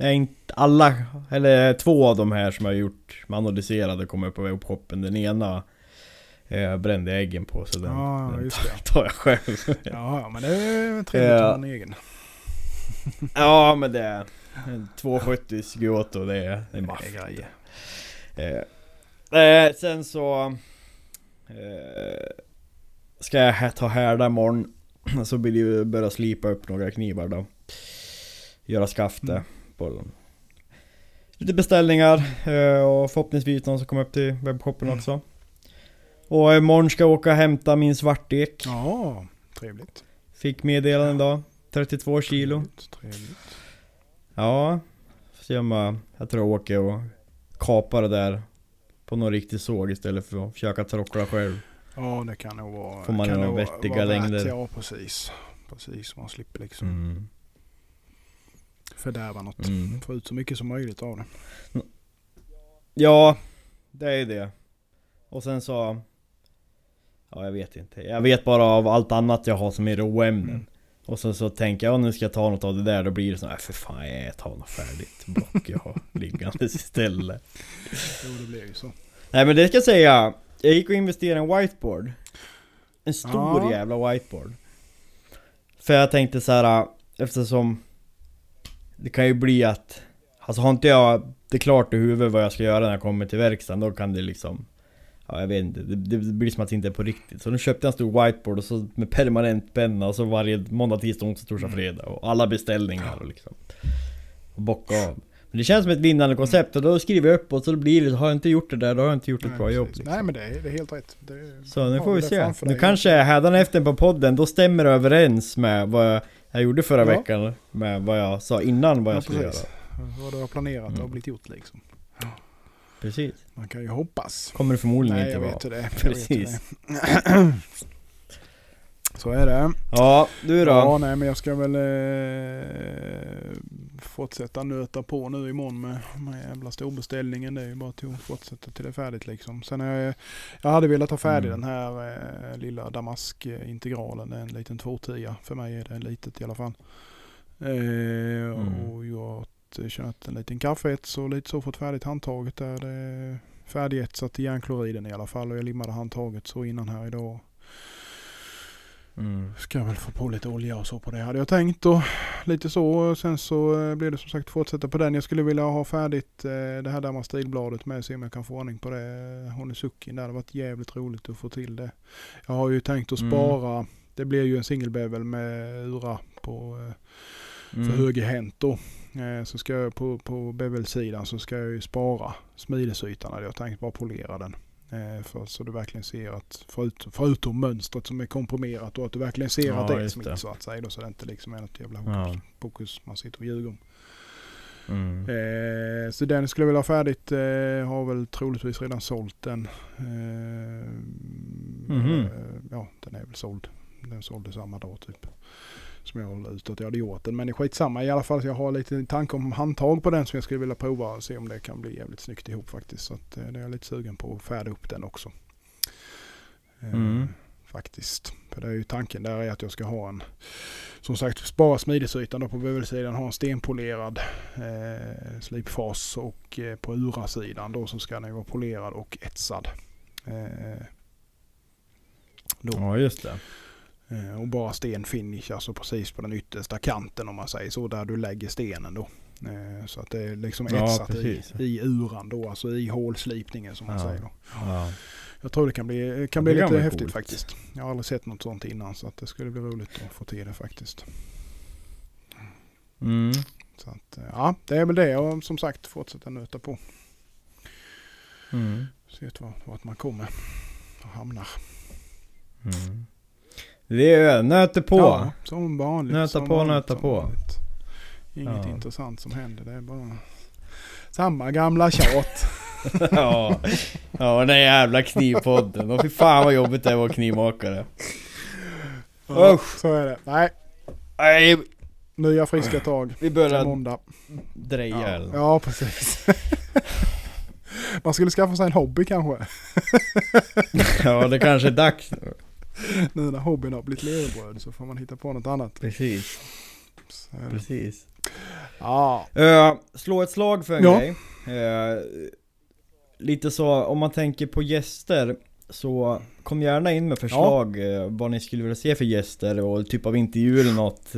Nej, inte alla, eller två av de här som jag har gjort analyserade kommer upp på webbshoppen. Den ena eh, brände jag äggen på så den, Ja, den tar jag själv. Ja, men det är trevligt att Ja. ha en egen. ja men det är en 270 Giotto, det är, det är maff. Det är grejer. Eh, eh, sen så eh, Ska jag ta härda imorgon Så det ju börja slipa upp några knivar då Göra skafte Mm. på dem Lite beställningar eh, och förhoppningsvis någon som kommer upp till webbshoppen Mm. också Och imorgon ska jag åka och hämta min svartek Ja, trevligt. Fick meddelande idag 32 kilo Trevligt, trevligt. Ja, om jag, jag tror jag åker och kapar det där på någon riktig såg istället för att försöka trockla själv. Ja, det kan nog vara... Får man några vara- vettiga vara värt, längder. Ja, precis. Precis, man slipper liksom Mm. fördärva något. Mm. Få ut så mycket som möjligt av det. Ja, det är det. Och sen så... Ja, jag vet inte. Jag vet bara av allt annat jag har som är råämnen. Mm. Och sen så tänker jag, ja, nu ska jag ta något av det där. Då blir det så här, för fan jag tar något färdigt block jag har liggandes istället. Jo, det blir ju så. Nej men det ska jag säga, jag gick och investerade i en whiteboard En stor Ja. jävla whiteboard För jag tänkte så här eftersom Det kan ju bli att Alltså har inte jag det klart i huvudet vad jag ska göra när jag kommer till verkstaden då kan det liksom Ja jag vet inte, det, det blir som att det inte är på riktigt Så nu köpte jag en stor whiteboard och så med permanent penna och så varje måndag, tisdag, onsdag, torsdag, Mm. fredag och alla beställningar och liksom Och bocka av Men det känns som ett vinnande koncept och då skriver jag upp och så blir det, har jag inte gjort det där då har jag inte gjort ett Nej, bra jobb precis. liksom. Nej, men det är, det är helt rätt. Är, Så nu Ja, får vi se. Nu dig. kanske hädanefter på podden, då stämmer det överens med vad jag, jag gjorde förra Ja. veckan Med vad jag sa innan vad jag Ja, skulle precis. göra Vad du har planerat Mm. har blivit gjort liksom. Precis Man kan ju hoppas. Kommer det förmodligen Nej, inte jag vara vet hur det är. Jag Precis. vet hur det är. Så är det. Ja, du då? Ja, nej, men jag ska väl eh, fortsätta nöta på nu imorgon med den här jävla storbeställningen. Det är ju bara att fortsätta till det är färdigt liksom. Sen jag, jag hade velat ha färdig Mm. den här eh, lilla Damask-integralen. En liten 210 För mig är det litet i alla fall. Eh, Mm. Och jag kört en liten kaffeets och lite så fått färdigt handtaget där. Det är färdigetsat i järnkloriden i alla fall. Och jag limmade handtaget så innan här idag. Mm. Ska väl få på lite olja och så på det hade jag tänkt och lite så. Sen så eh, blir det som sagt fortsätta på den. Jag skulle vilja ha färdigt eh, det här där stilbladet med se om jag kan få ordning på det. Honizukin där. Det hade varit jävligt roligt att få till det. Jag har ju tänkt att Mm. spara. Det blir ju en singelbevel med ura på eh, för Mm. högerhänt då. Eh, Så ska jag på, på bevelsidan så ska jag ju spara smidesytan hade jag tänkt bara polera den. Eh, För, så du verkligen ser att förutom, förutom mönstret som är komprimerat och att du verkligen ser Ja, att det är smitt det. så att säga. Då, så det inte liksom är något jävla Ja. pokus man sitter och ljuger om. Mm. Eh, så den skulle jag vilja ha färdigt. Eh, har väl troligtvis redan sålt den. Eh, Mhm. eh, ja, den är väl såld. Den sålde samma dag typ. Som jag håller ut att jag hade gjort den. Men det är skitsamma i alla fall. Jag har lite tanke om handtag på den som jag skulle vilja prova och se om det kan bli jävligt snyggt ihop faktiskt. Så att, eh, det är jag lite sugen på att färda upp den också. Eh, Mm. Faktiskt. För det är ju tanken där är att jag ska ha en som sagt spara smidesytan då på bevelsidan. Ha en stenpolerad eh, slipfas och eh, på urasidan då så ska den vara polerad och etsad. Eh, då. Ja just det och bara stenfinish, alltså precis på den yttersta kanten om man säger så, där du lägger stenen då. Eh, så att det är liksom Ja, etsat i, precis. i uran då, alltså i hålslipningen som man Ja. säger då. ja. Jag tror det kan bli, kan bli kan lite häftigt coolt. faktiskt. Jag har aldrig sett något sånt innan så att det skulle bli roligt att få till det faktiskt. Mm. Så att, eh, ja, det är väl det och som sagt fortsätta nöta på. Mm. Se vart, vart man kommer och hamnar. Mm. Det är nöter på. Ja, som vanligt. Nöta som på, vanligt, nöta på. vanligt. Inget Ja. intressant som händer. Det är bara samma gamla tjat. ja. ja, den jävla knivpodden. Och fy fan vad jobbigt det är att vara knivmakare. Ja, Usch. så är det. Nej, Nej, nya friska tag. vi börjar måndag. dreja Ja, eller ja precis. Man skulle skaffa sig en hobby kanske. Ja, det kanske är dags nu. Nu när hobbyn har blivit levebröd så får man hitta på något annat. Precis, Så precis. Ja, Uh, slå ett slag för en Ja. grej. Eh, lite så, om man tänker på gäster Så kom gärna in med förslag eh, vad ni skulle vilja se för gäster och typ av intervju eller något.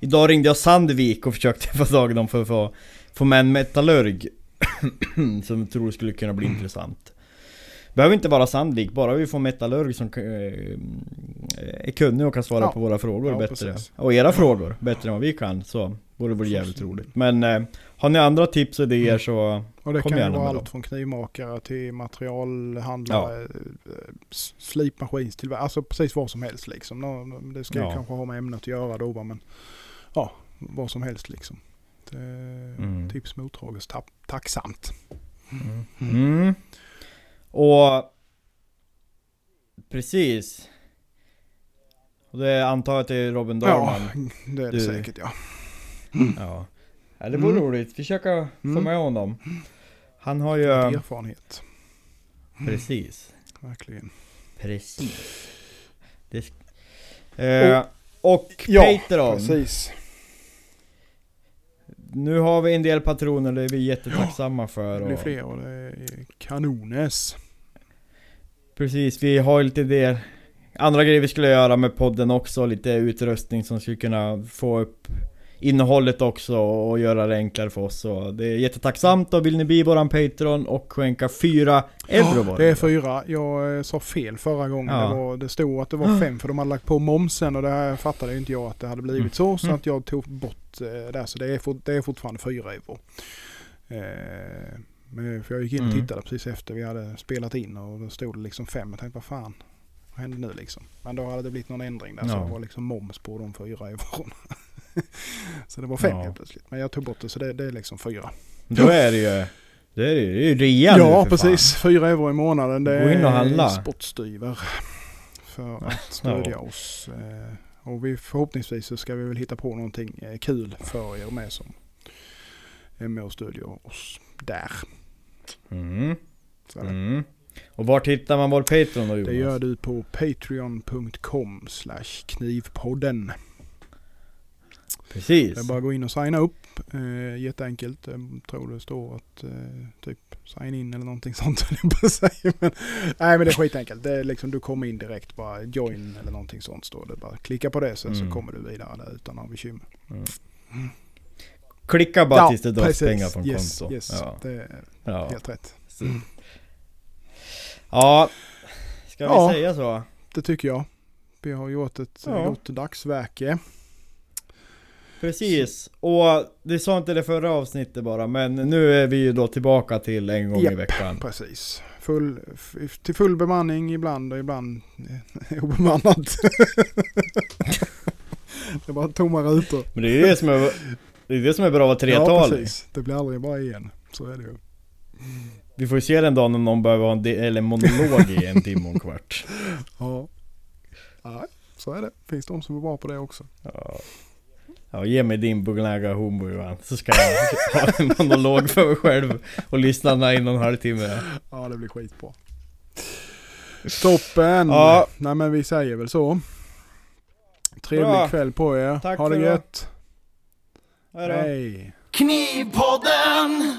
Idag ringde jag Sandvik och försökte få tag i dem för att få, få med en metallurg. som jag tror skulle kunna bli intressant. Behöver inte vara Sandvik, bara vi får metallurg som eh, är kunnig och kan svara Ja. på våra frågor Ja, bättre. precis. Och era frågor bättre än vad vi kan. Så vore det jävligt roligt. Men eh, har ni andra tips och idéer så och det Kom kan ju gärna vara med allt dem. från knivmakare till materialhandlare, eh, s- slipmaskinstillverkare, alltså precis vad som helst liksom. Det ska ju Ja. kanske ha med ämnet att göra då men ja, vad som helst liksom. Det, Mm. Tips mottages ta- tacksamt. Mm. Och Precis Och det antar jag att det är Robin Ja, Dahlman det är det Du- säkert ja. Ja, ja det vore Mm. roligt, försöka få Mm. med honom Han har ju Erfarenhet, Precis verkligen. Precis det, eh, Och Ja, Patreon precis. Nu har vi en del patroner, det är vi jättetacksamma för Det blir och, fler och det är kanones. Precis, vi har lite det Andra grejer vi skulle göra med podden också, lite utrustning som skulle kunna få upp innehållet också och göra det enklare för oss. Så det är jättetacksamt och vill ni bli våran Patreon och skänka 4 euro var Det är fyra. Jag eh, sa fel förra gången. Ja. Det, var, det stod att det var fem för de hade lagt på momsen och det här fattade ju inte jag att det hade blivit så. Så Mm. att jag tog bort eh, där. Så det är, det är fortfarande fyra euro. För jag gick in och Mm. tittade precis efter vi hade spelat in och då stod det liksom fem. Jag tänkte vad fan. Vad hände nu liksom? Men då hade det blivit någon ändring där så Ja. det var liksom moms på de fyra euron. så det var fem Ja. helt plötsligt. Men jag tog bort det så det, det är liksom fyra. Då är det ju... Det är ju, det är ju rea nu Ja, för precis. Fyra euro i månaden. Det Gå in och är handla. spottstyver för att stödja oss. Eh, Och vi, förhoppningsvis så ska vi väl hitta på någonting eh, kul för er med som är med och stödjer oss där. Mm. Mm. Och vart hittar man vår Patreon då Jonas? det gör du på patreon.com knivpodden. Precis. Det är bara att gå in och signa upp. Eh, jätteenkelt. Jag tror det står att eh, typ sign in eller någonting sånt. men, nej men det är skitenkelt. Det är liksom du kommer in direkt bara join eller någonting sånt står det. Bara klicka på det sen Mm. så kommer du vidare där utan några bekymmer. Klicka bara tills det dras pengar från yes, konto. Yes, Ja. det Ja. helt rätt. ja. Ska Ja. vi säga så? Det tycker jag. Vi har gjort ett Ja. gott dagsverke. Precis, och det sa inte det förra avsnittet bara, men nu är vi ju då tillbaka till en gång i Japp. veckan. Precis. Full, till full bemanning ibland och ibland obemannat. det är bara tomma rutor. Men det är ju det som är, det är det som är bra att vara Ja, tretalig. precis. Det blir aldrig bara en. Så är det ju. Vi får ju se den dagen om någon behöver ha en, eller en monolog i en timme och en kvart. Ja. ja, så är det. Finns de som är bra på det också. Ja. Ja, ge mig din Bugnaga Hombo Johan, så ska jag ha en monolog för mig själv och lyssna i någon halvtimme. Ja, det blir skitbra. Toppen! Ja. Nej men vi säger väl så. Trevlig Bra. kväll på er. Tack ha det gött. Hej. Knivpodden!